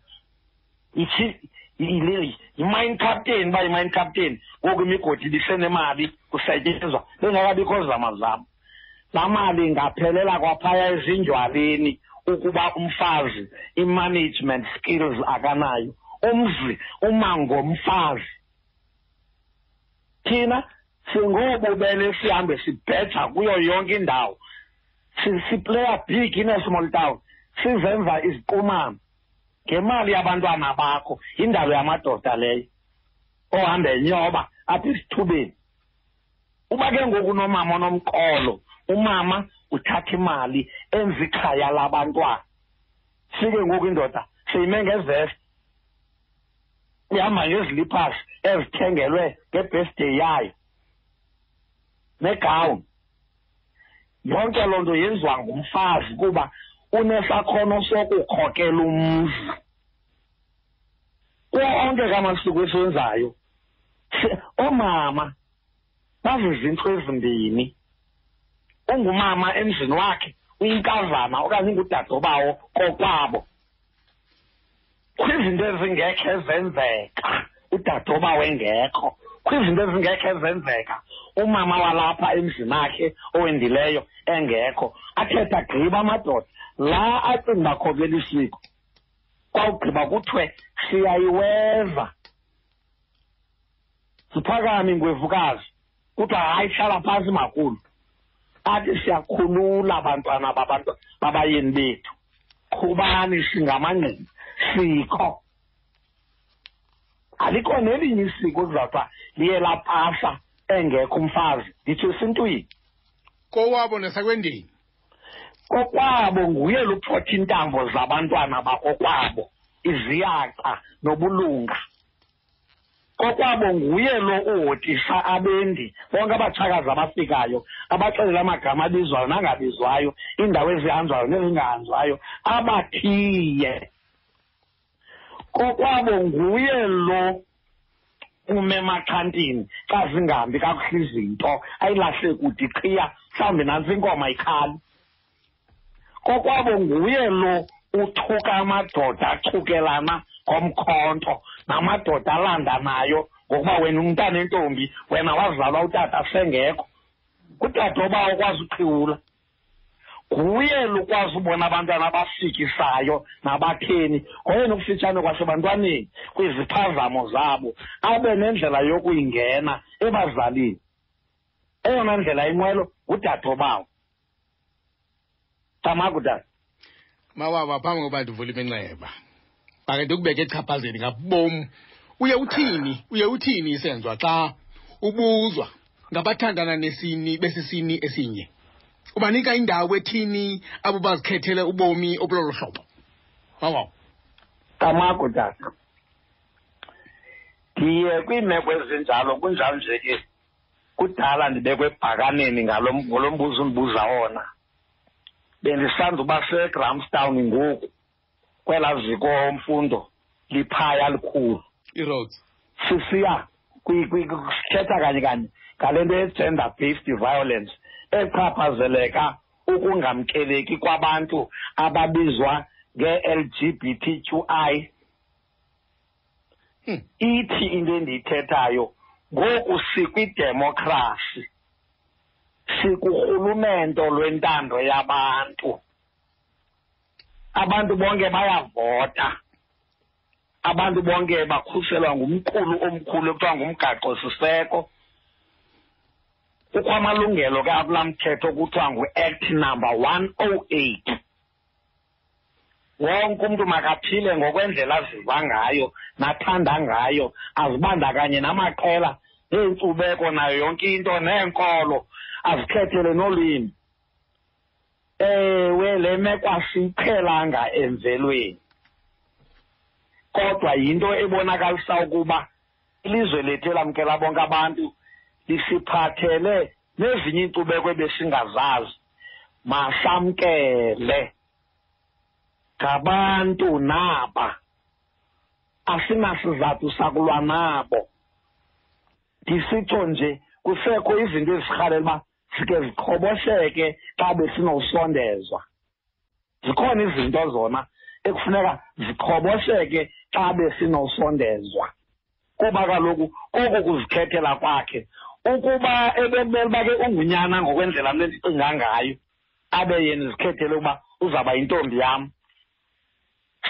yi-mine captain uba yi-mine captain ngoku imigodi ibisenemali kusetyenzwa bengakabikho zama zam laa mali ingaphelela kwaphaya ezinjwaleni ukuba umfazi i-management skills akanayo umzi uma ngomfazi thina singobubele sihambe sibheja kuyo yonke indawo siplaya big in a small town. Sizenza iziqumana ngemali yabantwana bakho yindalo yamadoda leyo ohambe enyoba apha esithubeni uba ke ngoku nomama onomqolo umama uthatha imali enza ikhaya labantwana. Sike ngoku indoda seyime ngezeste ihamba ngeziliphasi ezithengelwe ngebirthday yayo negawuni yonke loo nto yenziwa ngumfazi kuba unesakhono sokukhokela umzi. Kuwo onke kamasiko esiwenzayo oomama bazizintlu ezimbini. Ungumama emzini wakhe uyinkazana okanye ingudadobawo kokwabo. Kwizinto ezingekho ezenzeka udadobawo engekho. Kwizinto ezingekho ezenzeka umama walapha emzini akhe owendileyo engekho. Athetha gqiba amadoda la acinga bakhokela isiko kwawugqiba kuthiwe siyayiweza siphakame ingwevukazi kuthiwa hayi hlala phantsi makhulu. Athi siyakhulula abantwana babantu babayeni bethu. Qhubani singamangqina sikho. Alikho nelinye isiko kuzawuthiwa liye lapasa engekho umfazi nditsho esintwini. Kowabo nasakwendeni kokwabo nguye luphotha intambo zabantwana bakokwabo iziyaqa nobulunga. Kokwabo nguye lo uhotisa abendi bonke abachakazi abafikayo abaxelela amagama abizwayo nangabizwayo iindawo ezihanjwayo nezingahanjwayo abathiye. Kokwabo nguye lo umemaxhantini xa zingahambi kakuhle izinto ayilahle kude qhiya mhlawumbi nantsi inkoma ikhali kokwabo nguye lo uthuka amadoda achukelana ngomkhonto namadoda alandanayo ngokuba wena umntana entombi wena wazalwa utata sengekho. Utata oba ukwazi uqhiwula nguye lukwazi ubona abantwana abasikisayo nabatheni ngoyena ukufitshane kwasebantwaneni kwiziphazamo zabo abe nendlela yokuyingena ebazalini. Eyona ndlela inqwelo ngudadobawo tamakudala mawaba phambi koba ndivule iminxeba. Make ndikubeke echaphazeni ngabom. Uye uthini? Uye uthini isenziwa xa ubuzwa ngabathandana nesini besisini esinye? Ubanika indawo ethini abo bazikhethele ubomi obulolo hlobo? Wawaw tamako tata ndiye kwiimeko ezinjalo kunjalo nje ke. Kudala ndibekwe ebhakaneni ngalo mbuzo undibuza wona. Bendisanda uba segramstown ngoku. Kwelaa ziko mfundo liphaya likhulu. I-roads sisiya sithetha kanye kanye ngale nto ye-gender based violence echaphazeleka ukungamkeleki kwabantu ababizwa nge-l g b t q i. Hmm. ithi into endiyithethayo ngoku sikwidemokhrasi sikurhulumento lwentando yabantu. Abantu bonke bayavota. Abantu bonke bakhuselwa ngumqulu omkhulu ekuthiwa ngumgaqo siseko kukho amalungelo ke akula mthetho kuthiwa ngu-act number one oh eight. Wonke umntu makaphile ngokwendlela aziva ngayo nathanda ngayo azibandakanye namaqela neenkcubeko nayo yonke into neenkolo azikhethele nolwimi ewe le meko asiyiqhelanga emvelweni. Kodwa yinto ebonakalisa ukuba ilizwe lethu elamkela bonke abantu lisiphathele nezinye iinkcubeko ebesingazazi. Masamkele ngabantu naba asinasizathu sakulwa nabo. Ndisitsho nje kusekho izinto ezirhalela uba zike ziqhobosheke xa besinosondezwa. Zikhona izinto zona ekufuneka ziqhobosheke xa besinosondezwa. Kuba kaloku koku kuzikhethela kwakhe ukuba ebekumele uba ke ungunyana ngokwendlela mle ndicinga ngayo abe yena izikhethele ukuba uzawuba yintombi yam.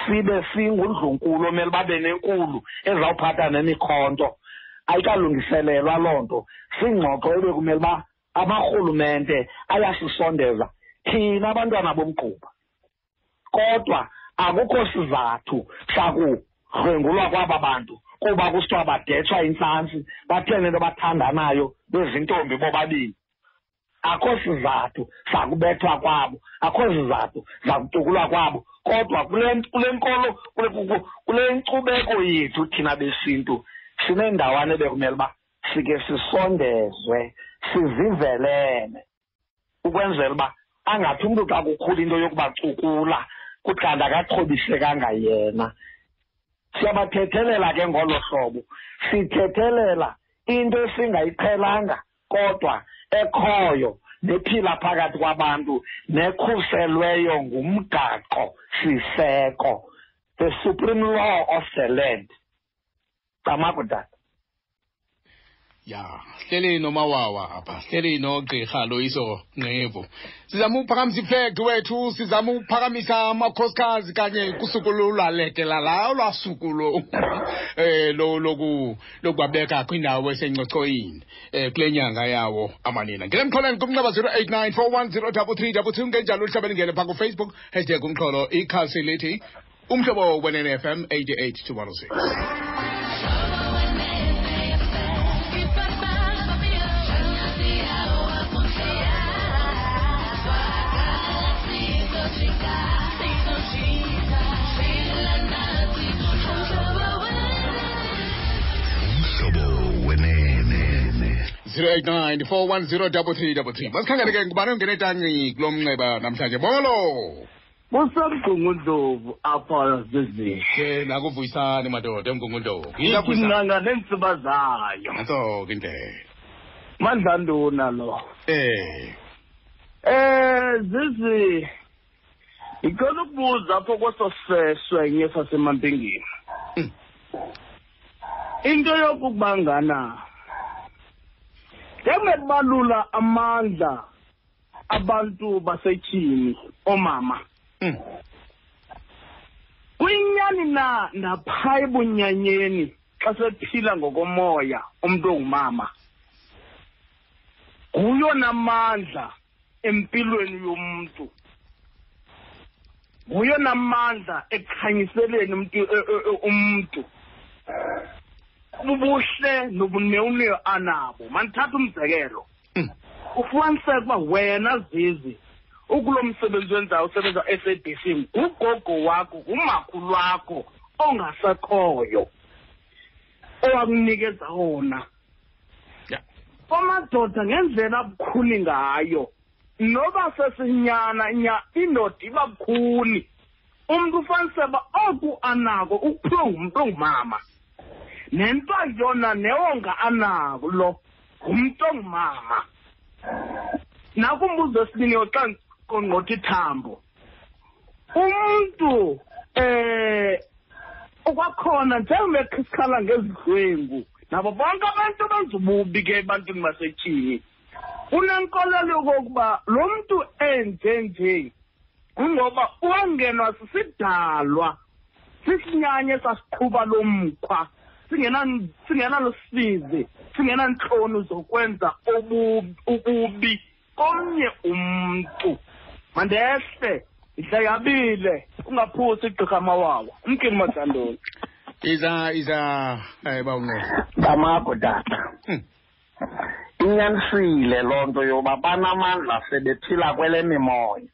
Sibe singundlunkulu omele babe nenkulu ezawuphatha nemikhonto ayikalungiselelwa loo nto. Singxoxo ebekumele uba abarhulumente ayasisondeza thina abantwana bomgquba. Kodwa akukho sizathu sakuhlwengulwa kwaba bantu kuba kusithiwa badetshwa intlantsi bathene into bathandanayo bezintombi bobabini. Akho sizathu sakubethwa kwabo akho sizathu sakutukulwa kwabo. Kodwa kule nkolo kule nkcubeko yethu thina besintu sinendawana ebekumele uba sike sisondezwe sizivelele. Ukwenzela uba angathi umntu xa kukhula into yokubacukula kanti akaxhobisekanga yena. Siyabathethelela ke ngolo hlobo. Sithethelela into esingayiqhelanga kodwa ekhoyo nephila phakathi kwabantu nekhuselweyo ngumgaqo siseko the supreme law of the land. Camakudala ya hleli nomawawa apha hleli nogqirha loyiso nqevu sizama uphakamisa iflegi wethu sizama uphakamisa amakhosikazi kanye kusuku lulwalekela lawo lwasuku lo. (laughs) Eh lo loku lokubabeka kwindawo esencocoyini eh kule nyanga yawo amanina. Ngele mxholweni kumnxeba 0894103322 ngenjalo uhlabeni ngene phaa kufacebook hashtag umxholo ikhalsi lithi umhlobo wenene fm 88 to 106 089 410 masikhangele ke ngubani ongena etangi kulo mnxeba namhlanje? Bolo busemgungundlovu apha zizihle nakuvuyisani madoda emgungundlovu nanga neentsiba zayo nantso ke indlela mandla ntona lo. Eh. Eh zizi ngicela ukubuza apho kweso seswenye sasemampingeni hmm. into yokukubangana ngana njengebalula amandla abantu basetyhini oomama Mm. kuyinyani na naphaa ebunyanyeni xa sephila ngokomoya umntu ongumama? Nguyona mandla empilweni yomntu. Nguyona mandla ekhanyiseleni umntu e- e- e- umntu. Bubuhle nobunewuneyo anabo. Mandithatha umzekelo. Mm. ufumaniseka uba wena zizi ukulo msebenzi wenzayo usebenza S-A-B-C ngugogo wakho ngumakhulu wakho ongasekhoyo owakunikeza wona. Amadoda ngendlela abukhuni ngayo noba sesinyana nya indoda iba bukhuni. Umntu ufaniseba oku anako ukuphiwe ngumntu ongumama. Nento yona newonga anako lo ngumntu ongumama nakumbuzo wesibini xa qongqotha ithambo. Umntu eh okwakhona njengoba sikhala ngezidlwengu nabo bonke abantu benza ububi ke ebantwini basetyhini unenkolelo yokokuba lo mntu enje nje kungoba uwangenwa sisidalwa sisinyanye sasiqhuba lo mkhwa. Singena- singenalosizi singenantloni zokwenza ububi komnye umntu. Mandehle ndihleyabile ungaphusi igqirha mawawa. Umkini majandoni iza iza eh bawunqeba ngamakho tata. Hmm. inyanisile loo nto yoba banamandla sebephila kwele mimoya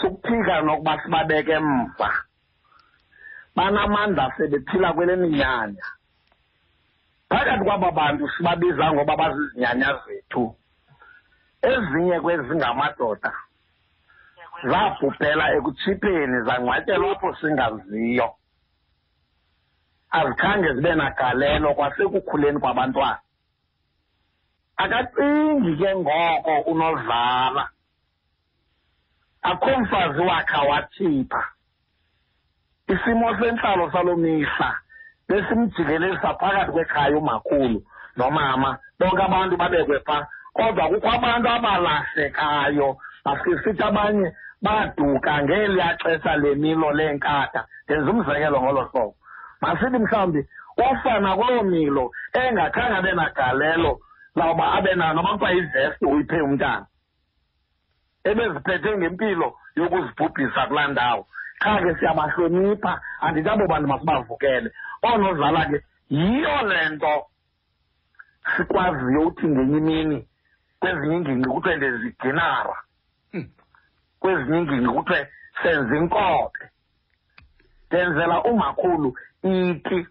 sukuphika nokuba sibabeke emva. Banamandla sebephila kwele minyanya phakathi kwaba bantu sibabiza ngoba bazizinyanya zethu. Ezinye kwezingamadoda zabhubhela ekutshipheni zangcwatyelwa apho singaziyo. Azikhange zibe nagalelo kwasekukhuleni kwabantwana. Akacingi ke ngoko unozala akho mfazi wakha wathipha isimo sentlalo saloo mihla besimjikelelisa phakathi kwekhaya umakhulu nomama. Bonke abantu babekwe phaa kodwa kukho abantu abalahlekayo. Mafike sithi abanye baduka ngeliya xesha lemilo leenkatha. Ndenza umzekelo ngolo hlobo. Masithi mhlawumbi ofana kuloo milo engakhange abe nagalelo lawuba abe nayo noba kuthiwa ivesti uyiphe umntana ebeziphethe ngempilo yokuzibhubhisa kulaa ndawo. Qha ke siyabahlonipha andithi abo bantu masibavukele. Oonozala ke yiyo le nto sikwaziyo uthi ngenye imini kwezinye ingingqi kuthiwe ndeziginara Hmm. kwezinye ingingqi kuthiwe senza inkobe. Ndenzela umakhulu iti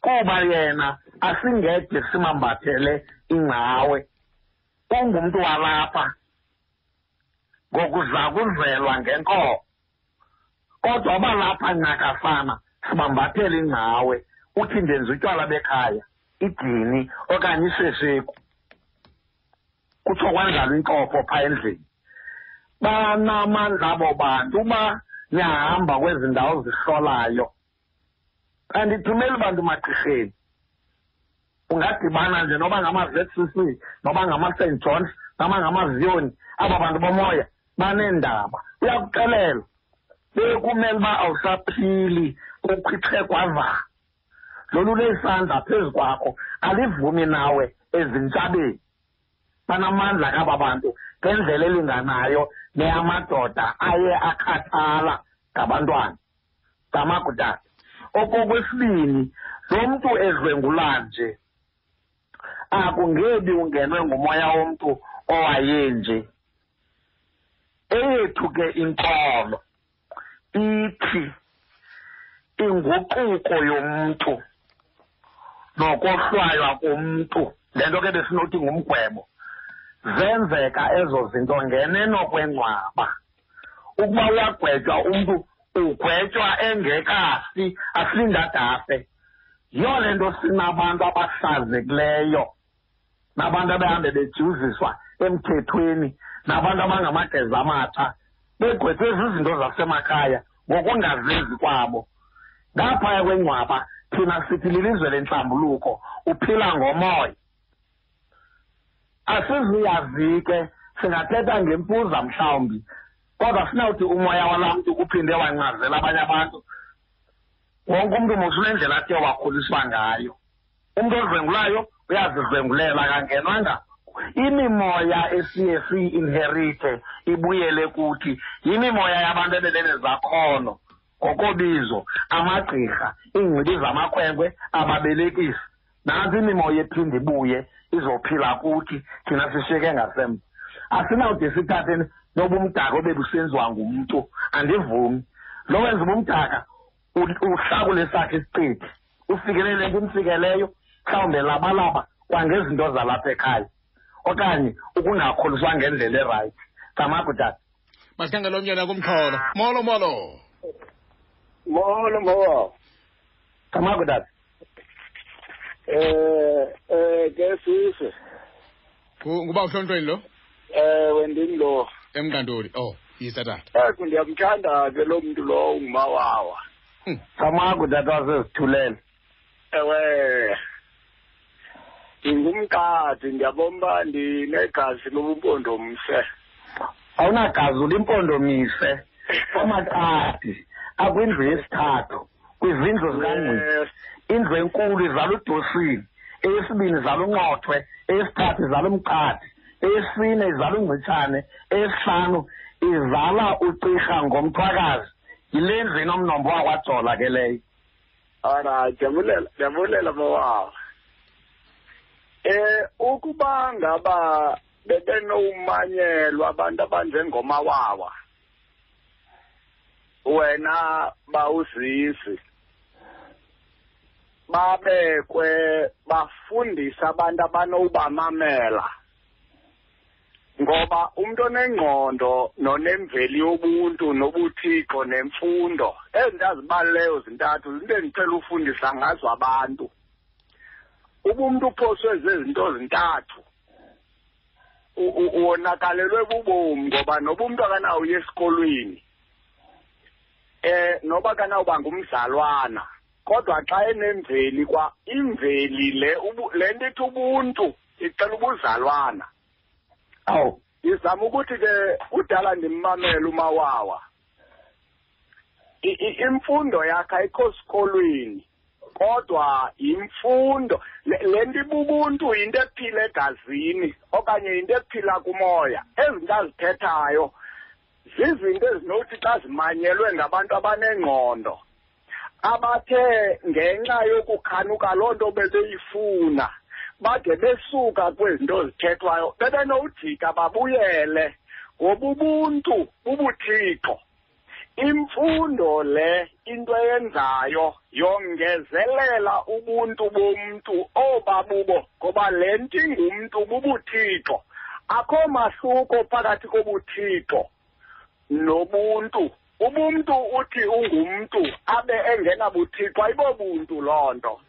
kuba yena asingede simambathele ingcawe ungumntu walapha ngokuzakuzelwa ngenkomo kodwa balapha ncakasana sibambathele ingcawe uthi ndenza utywala bekhaya idini okanye iseseku kutsho kwanjalo inkopho phaa endlini. Banamandla abo bantu uba niyahamba kwezi ndawo zihlolayo. Andithumeli bantu magqirheni ungadibana nje noba ngama-zcc noba ngama-st johns noba ngamaziyoni aba bantu bomoya baneendaba uyakuxelela. Bekumele uba awusaphili kukhwixhe kwavala lolule isandla phezu kwakho alivumi nawe ezintshabeni. Banamandla kaba bantu ngendlela elinganayo neyamadoda aye akhathala ngabantwana. Ngamakudala okokwesibini lo mntu edlwengula nje akungebi ungenwe ngumoya womntu owayenje. Eyethu ke inkolo. Ithi inguquko yomntu nokohlwaywa komntu le nto ke besinothi ngumgwebo zenzeka ezo zinto ngeneno kwengcwaba. Ukuba uyagwetywa umntu ugwetywa engekasi asindadafe yiyo le nto sinabantu abahlazekileyo nabantu abahambe bejuziswa emthethweni nabantu abangamageza amatsha. Begwethwe zizinto zasemakhaya ngokungazenzi kwabo. Ngaphaya kwengcwaba thina sithi lilizwe lentlambuluko uphila ngomoya. Asizuyazi ke singathetha ngempuza mhlawumbi kodwa sinawuthi umoya walaa mntu kuphinde wancazela abanye abantu. Wonke umntu mos unendlela athe wakhuliswa ngayo umntu odlwengulayo uyazidlwengulela kangenwanga imimoya esiye siyi-inherite ibuyele kuthi yimimoya yabantu ebebenezakhono ngokobizo amagqirha iingcibi zamakhwenkwe ababelekisi. Nantsi imimoya ephinde ibuye izophila kuthi thina sishiyeke ngasemva. Asinawude sithathe noba umdaka obebusenziwa ngumntu andivumi. Lo wenza ubumdaka uhlakule sakhe isiqithi ufikelele nto imfikeleyo mhlawumbe labalaba kwangezinto zalapha ekhaya. Okanye ukungakholiswa ngendlela erayithi ngamakudala masikhangela omnyana kumxholo molo molo. Molo molo ngamakudala eh eh ke sise Ngu- nguba uhlontweni lo? Ewe ndini lo? Emkantoli. Oh yisa tata eku ndiyamthanda ke lo mntu lo ungumawawa. Ngamakudala wasezithulele ewe. Ndingumkati ndiyabona ndinegazi lobumpondomse awunagazi ulimpondomise. Amakati akwindlu yesithathu kwizindlu zikangcibi Eh, indlu enkulu izala udosini eyesibini izala unqothwe eyesithathu izala umqadi eyesine izala ungcitshane eyesihlanu izala ucirha ngomthwakazi. Yile ndlu inomnombo wakwajola ke leyo. Alright ndiyabulela ndiyabulela mawawa eh ukuba ngaba bebenowumanyelwa abantu abanjengomawawa wena bawuzisi babekwe bafundisa abantu abanobamamela ngoba umuntu onengqondo nonemveli yobuntu nobuthixo nemfundo ezinto azibaluleyo zintathu zinto endicela ufundisa ngazo abantu. Uba umntu uphoswe zezinto zintathu wonakalelwe bubomi ngoba noba umntu akanawuya esikolweni. Eh noba kanawuba ngumzalwana. Kodwa xa enemveli kwa imveli le le nto ithi ubuntu icela ubuzalwana. Awu. Ngizama ukuthi ke kudala ndimmamele umawawa. Imfundo yakhe ayikho sikolweni kodwa imfundo Le- nto ibubuntu yinto ephila egazini okanye yinto ephila kumoya ezinto azithethayo zizinto ezinothi xa zimanyelwe ngabantu abanengqondo abathe ngenxa yokukhanuka loo nto bebeyifuna bade besuka kwezinto zithethwayo bebenowujika babuyele. Ngoba ubuntu bubuthixo. Imfundo le into eyenzayo yongezelela ubuntu bomntu obabubo ngoba le nto ingumntu bubuthixo. Akho mahluko phakathi kobuthixo nobuntu. Ubuntu uthi ungumntu abe engenabuthixo ayibobuntu loo nto.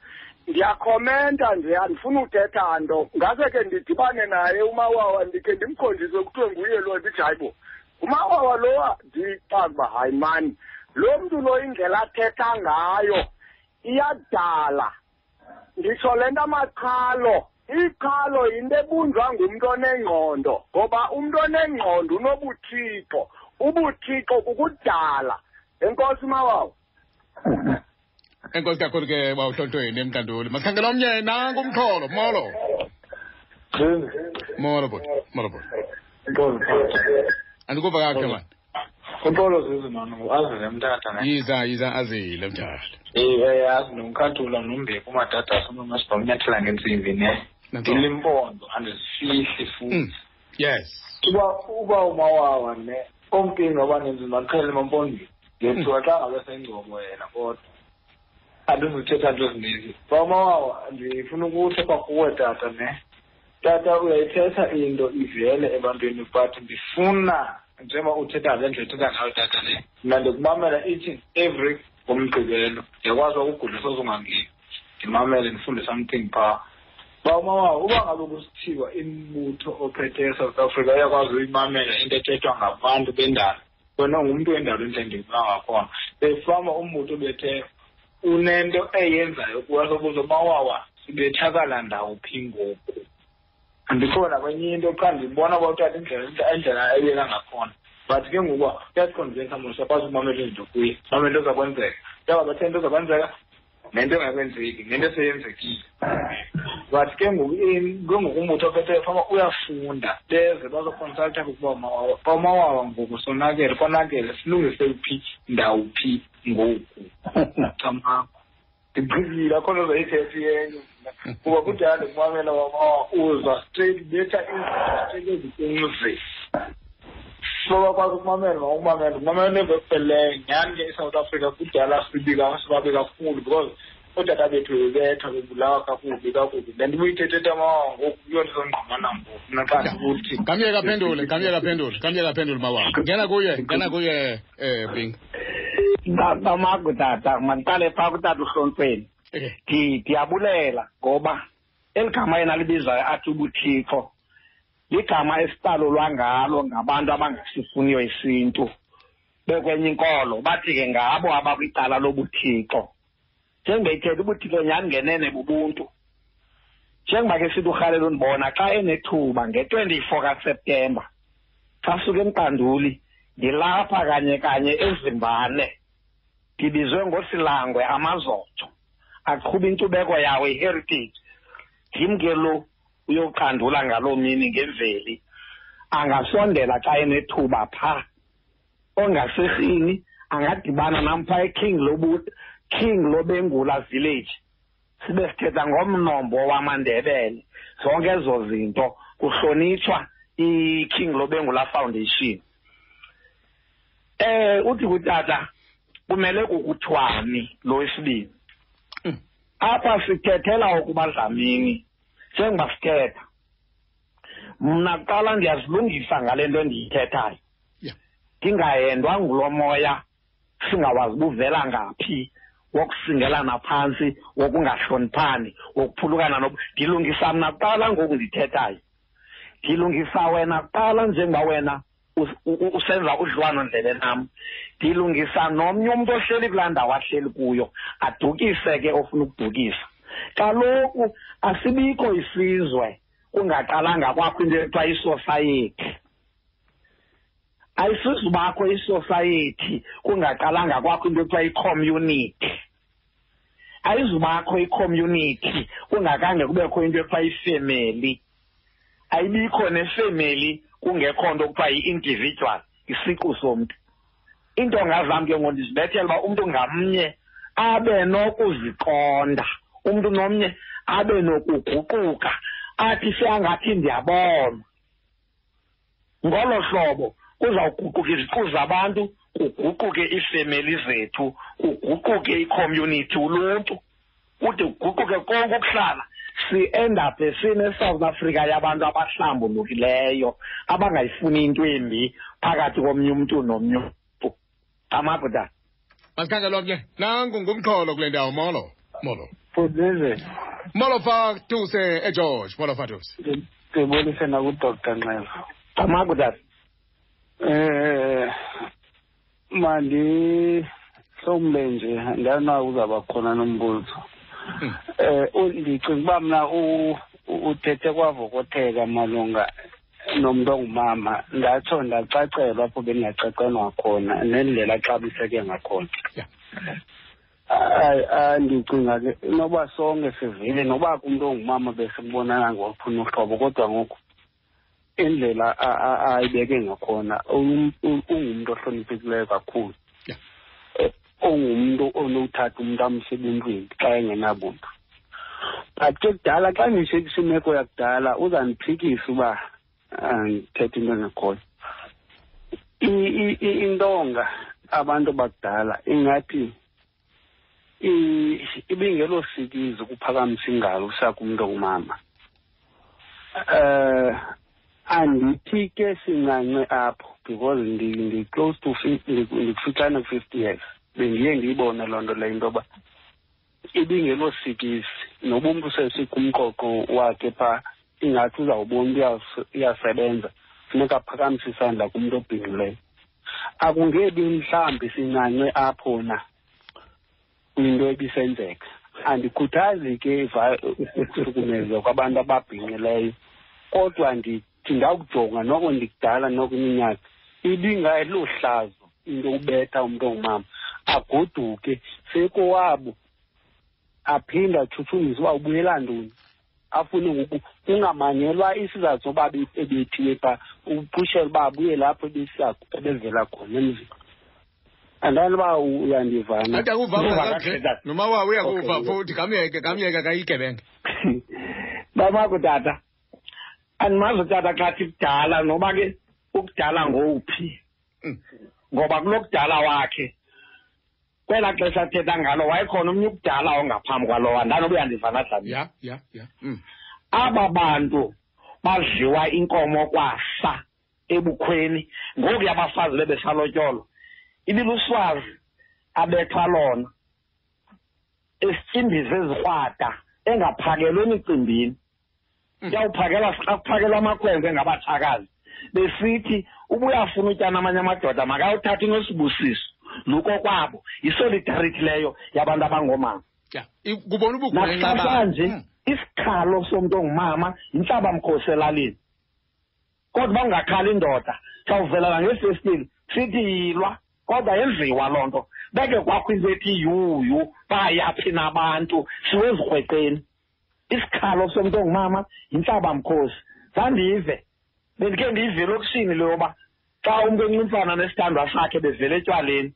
Ndiyakhomenta nje andifuna uthetha nto. Ngase ke ndidibane naye umawawa ndikhe ndimkhonjise kuthiwe nguye lo ndithi hayi bo umawawa lowa ndixaka uba hayi mani lo mntu lo indlela athetha ngayo iyadala. Nditsho le nto amaqhalo iqhalo yinto ebunjwa ngumntu onengqondo ngoba umntu onengqondo unobuthixo ubuthixo kukudala. Enkosi mawawa enkosi kakhulu ke bawuhlontweni emkantuli masikhangela omnye nangu umxholo molo. Molo. Bhuti molo bhuti andikuva kakuhle mani uxolo zizi mani azile mtata ne? Yiza yiza azile mthatha eyazi nomkhathula nombeki umadatasa unomasipha unyathela ngentsimbi ne? Nanto. ndilimpondo andizifihli Mm, futhi yes. Uba uba umawawa ne? Omkinga abaninzi maqhele emampondweni. Ngethiwa xa ngabe sengcobo yena kodwa andizuthetha nto ezininzi. Ba umawawa ndifuna ukuthetha kuwe tata ne? Tata uyayithetha into ivele ebantwini but ndifuna njengoba uthetha le ndlela ethetha ngayo tata ne mna ndikumamela each and every ngomgqibelo ndiyakwazi uba kugudlisa ozungangeni ndimamele ndifunde something phaa. Ba umawawa uba ngabe kusithiwa imbutho ophethe e-south africa uyakwazi uyimamela into ethethwa ngabantu bendalo wena ungumntu wendalo endlela ndikuba ngakhona. Befama umbutho bethe unento eyenzayo kuwa sobuzo mawawa sibethakala ndawuphi ngoku? Andikhona kwenye into qha ndibona uba utata indlela indlela ebeka ngakhona. But ke ngokuba uyasikhonvensa mos uyakwazi ukumamela izinto kuye mamela into zakwenzeka njengoba bethe into zakwenzeka nento engakwenzeki nento eseyenzekile. But ke ngoku in- ke ngoku umbutho ophethe fama uyafunda. Beze bazokonsulta ukuba mawawa bamawawa ngoku sonakele konakele silungise phi ndawuphi ngoku (laughs) camakho ndiqhibile akho nto zayithetha yenye (laughs) kuba kudala ndikumamela wamawa uza straight betha straight ezikumzi so bakwazi ukumamela nokumamela ukumamela into ekupheleleyo nyhani ke isouth africa kudala sibika sibabe kakhulu because ootata bethu bebethwa bebulawa kakubi kakubi. Le nto buyithethetha mawa ngoku kuyonto zongqamana ngoku. Naxa ndikuthi (laughs) kamye kaphendule kamye kaphendule kamye kaphendule mawa ngena kuye ngena kuye um bing. Bamagu tata mandiqale phaa kutata Ndi- ndiyabulela ngoba eli gama yena libizayo athi ubuthixo ligama esitalulwa ngalo ngabantu abangasifuniyo isintu bekwenye inkolo bathi ke ngabo abakwicala lobuthixo. Njengeyithetha ubuthixo nyhani ngenene bubuntu. Njengoba ke sithi urhalela undibona xa enethuba nge-twenty-four kaseptemba xa suke emqanduli ndilapha kanye kanye ezimbane ndibizwe ngosilangwe amazotsho aqhuba inkcubeko yawo iheritage. Ndim ke lo uyoqandula ngaloo mini ngemveli. Angasondela xa enethuba phaa ongasirhini angadibana nam phaa eking lobu king lobengula village. Sibe sithetha ngomnombo wamandebele. Zonke ezo zinto kuhlonitshwa i-king lobengula foundation. Eh uthi kutata kumele kukuthwani lo wesibini. Mm. Apha sithethela ukuba dlamini njengoba sithetha mna kuqala ndiyazilungisa ngale nto endiyithethayo. Yeah. ndingahendwa ngulo moya singawazi buvela ngaphi wokusingelana phantsi wokungahloniphani wokuphulukana nob ndilungisa mna kuqala ngoku ndithethayo. Ndilungisa wena kuqala njengoba wena us- u- u- usenza udliwano-ndlebe nam ndilungisa nomnye umntu ohleli kulaa ndawo ahleli kuyo adukise ke ofuna ukudukisa. Kaloku asibikho isizwe kungaqalanga kwakho into ekuthiwa isosayethi ayisizubakho isosayethi kungaqalanga kwakho into ekuthiwa icommunity. Ayizubakho icommunity kungakhange kubekho into ekuthiwa ifemeli ayibikho nefemeli kungekho nto kuthiwa yi-individual isiqu somntu. Iintonga zam ke ngoku ndizibethela uba umntu ngamnye abe nokuziqonda umntu nomnye abe nokuguquka athi seyangathi ndiyabona ngolo hlobo kuzawuguquka iziqu zabantu kuguquke iifemeli zethu kuguquke icommunity uluntu. Kude kuguquke konke ukuhlala. Si-endaphe sine-south africa yabantu abahlambulukileyo abangayifuni into embi phakathi komnye umntu nomnye umntu. Amabhuda masikhangelwa ke nangu ngumxholo kule ndawo molo. Molo. Fudeze, molo fatuse egeorge molo fatuse ndibulise nakudr. Nxeba amabhuda eh mandihlomle nje ndiyanawo uzawuba khona nombuzo. Hmm. eh u- ndicinga uba mna uthethe kwavokotheka malunga nomntu ongumama. Ndatsho ndacacelwa apho bendingacacelwa khona nendlela axabiseke ngakhona. Ndicinga ke noba sonke sivile noba kumntu ongumama besikubonana ngophuna uhlobo kodwa ngoku indlela ayibeke ngakhona ungumntu ohloniphekileyo kakhulu. Ongumntu onowuthatha umntu amse ebuntwini xa engenabuntu. But ke kudala xa ndishekisa imeko yakudala uzandiphikisa uba ah, ndithetha into engekhoyo. I- i- i- intonga abantu bakudala ingathi i- ibingelo sikizi ukuphakamisa ingalo usa kumntu ongumama. Eh andithi ke sincance apho because ndi ndi-close to fif- ndi- ndikufitshane ku-fifty years. Bendiye ndiyibone loo nto leyo into yoba ibingelosikisi. Noba umntu sesikumqoqo wakhe phaa ingathi uzawubona umntu uyas- uyasebenza funeka aphakamise isandla kumntu obhinqileyo. Akungebi mhlawumbi sincanywe apho na kwinto ebisenzeka. Andikhuthazi ke ukuhlukumeza kwabantu ababhinqileyo kodwa ndithi ndakujonga noko ndikudala noko iminyaka ibingayilo hlazo into ubetha umntu ongumama agoduke sekowabo aphinde atshutshumisa uba ubuyela ntoni? Afune ngoku kungamanyelwa isizathu soba be- ebethiwe phaa upushela uba abuye lapho ebesiya- ebevela khona emzini. Andani uba u- uyandivana? Ade akuva Uva kakuhle. kakuhle, tata. noma wawe uyakuva Okay. futhi kamyeke kamyeke kayigebenge (laughs) babakho tata. Andimazi tata xa thi kudala noba ke ukudala ngowuphi. Mm. ngoba kulokudala wakhe. Kwelaa xesha athetha ngalo wayekhona omnye ukudala ongaphambi kwalowo andanoba uyandivana dlamini ya ya ya. Mm. aba bantu badliwa inkomo kwasa ebukhweni ngoku yabafazi bebesalotyolo ibiluswazi abethwa lona esityimbiza ezikrwada engaphakelwa emicimbini. Mm. yawuphakelwa xa kuphakelwa amakhwenkwe ngabatshakazi besithi uba uyafuna utyana amanye amadoda makayothatha inosibusiso. Luko kwabo yisolidarity leyo yabantu abangoomama ya kubona ubukhulu namhlanje Mm. isikhalo somntu ongumama yintlabamkhosi elalini. Kodwa uba ungakhali indoda sawuvelela ngefestile sithi yilwa kodwa yenziwa loo nto. Beke kwakho into ethi yuyu bayaphi nabantu siwezikrweqeni isikhalo somntu ongumama yintlabamkhosi zandive bendikhe ndiyive elokishini le yoba xa umntu enximfana nesithandwa sakhe bevele etywaleni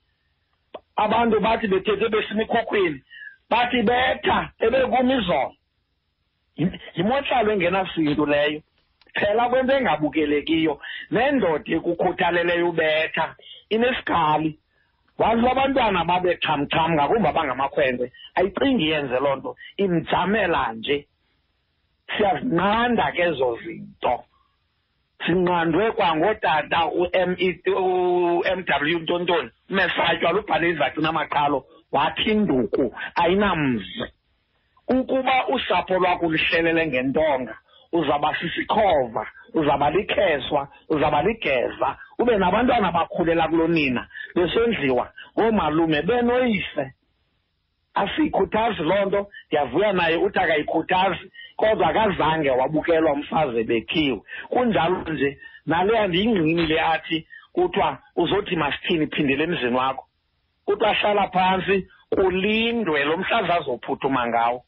abantu bathi bethethe besemikhokhweni bathi betha ebekuma izolo Yi- yimotlalo engenasintu leyo. Phela kwento engabukelekiyo nendoda ekukhuthaleleyo ubetha inesikhali wazi uba abantwana babe xhamxham ngakumbi abangamakhwenkwe ayicingi yenze loo nto imjamela nje siyazinqanda ke ezo zinto sinqandwe kwangootata u-M u-M.W Ntontoni umesatywa lubhale izaci namaqalo wathi induku ayinamzi. Ukuba usapho lwakho lihlelele ngentonga uzaba sisikhova uzaba likheswa uzaba ligeza ube nabantwana bakhulela kulonina besondliwa ngoomalume benoyise. Asiyikhuthazi loo nto ndiyavuya naye uthi akayikhuthazi kodwa akazange wabukelwa umfazi bekhiwe kunjalo nje naleya ndiyingqini le athi kuthiwa uzothi masithini phindele emzini wakho. Kuthiwa hlala phantsi kulindwe lo mhlazi azophuthuma ngawo.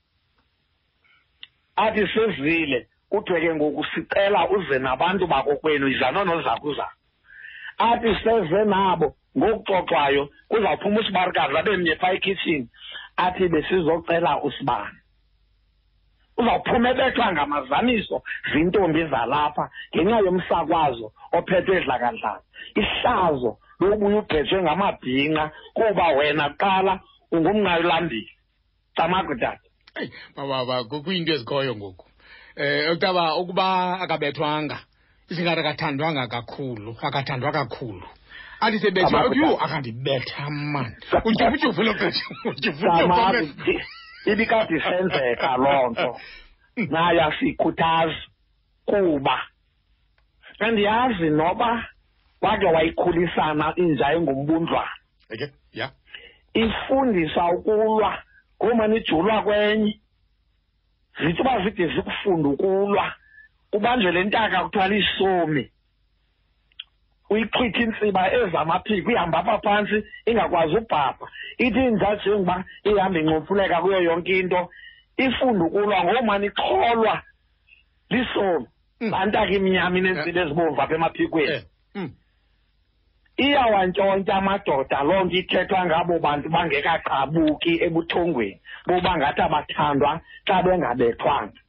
Athi sezile kuthiwe ke ngoku sicela uze nabantu bakokwenu izanono zakho zakho athi seze nabo ngokuxoxwayo kuzawuphuma usibarikazi abe mnye phaa ekhitshini. Athi besizocela usibane. Uzawuphuma ebethwa ngamazaniso zintombi zalapha ngenxa yomsakwazo ophethwe dlakadlaka. Ihlazo lokubuya ubhethwe ngamabhinqa kuba wena kuqala ungumnqayolambili camakudade eyi bababa kuyinto ezikhoyo ngoku. Eh utaba ukuba akabethwanga isingathi akathandwanga kakhulu akathandwa kakhulu. Athi sebethwa Amadoda. yho akandibetha mani utyufutyufu lo utyufutyufu ibikade isenzeka loo nto. (laughs) Naye asiyikhuthazi kuba andiyazi noba wake wayikhulisana inja engumbundlwana. Okay ya. Ifundisa ukulwa ngomane ijulwa kwenye. Zithi uba zide zikufunda ukulwa ubanjwe le ntaka kuthiwa lisomi uyixhwitha intsiba ezamaphiko ihambe apha phantsi ingakwazi ubhabha ithi inja njengoba ihambe incomfuleka kuyo yonke into ifunda ukulwa ngomane ixholwa lisomi Mm. laa ntaka imnyama ineentsimbi ezibomvu apha emaphikweni. Eh. Mm. iyawantshontsha amadoda loo nto ithethwa ngabo bantu bangekaqabuki ebuthongweni. Boba ngathi abathandwa xa bengabethwanga.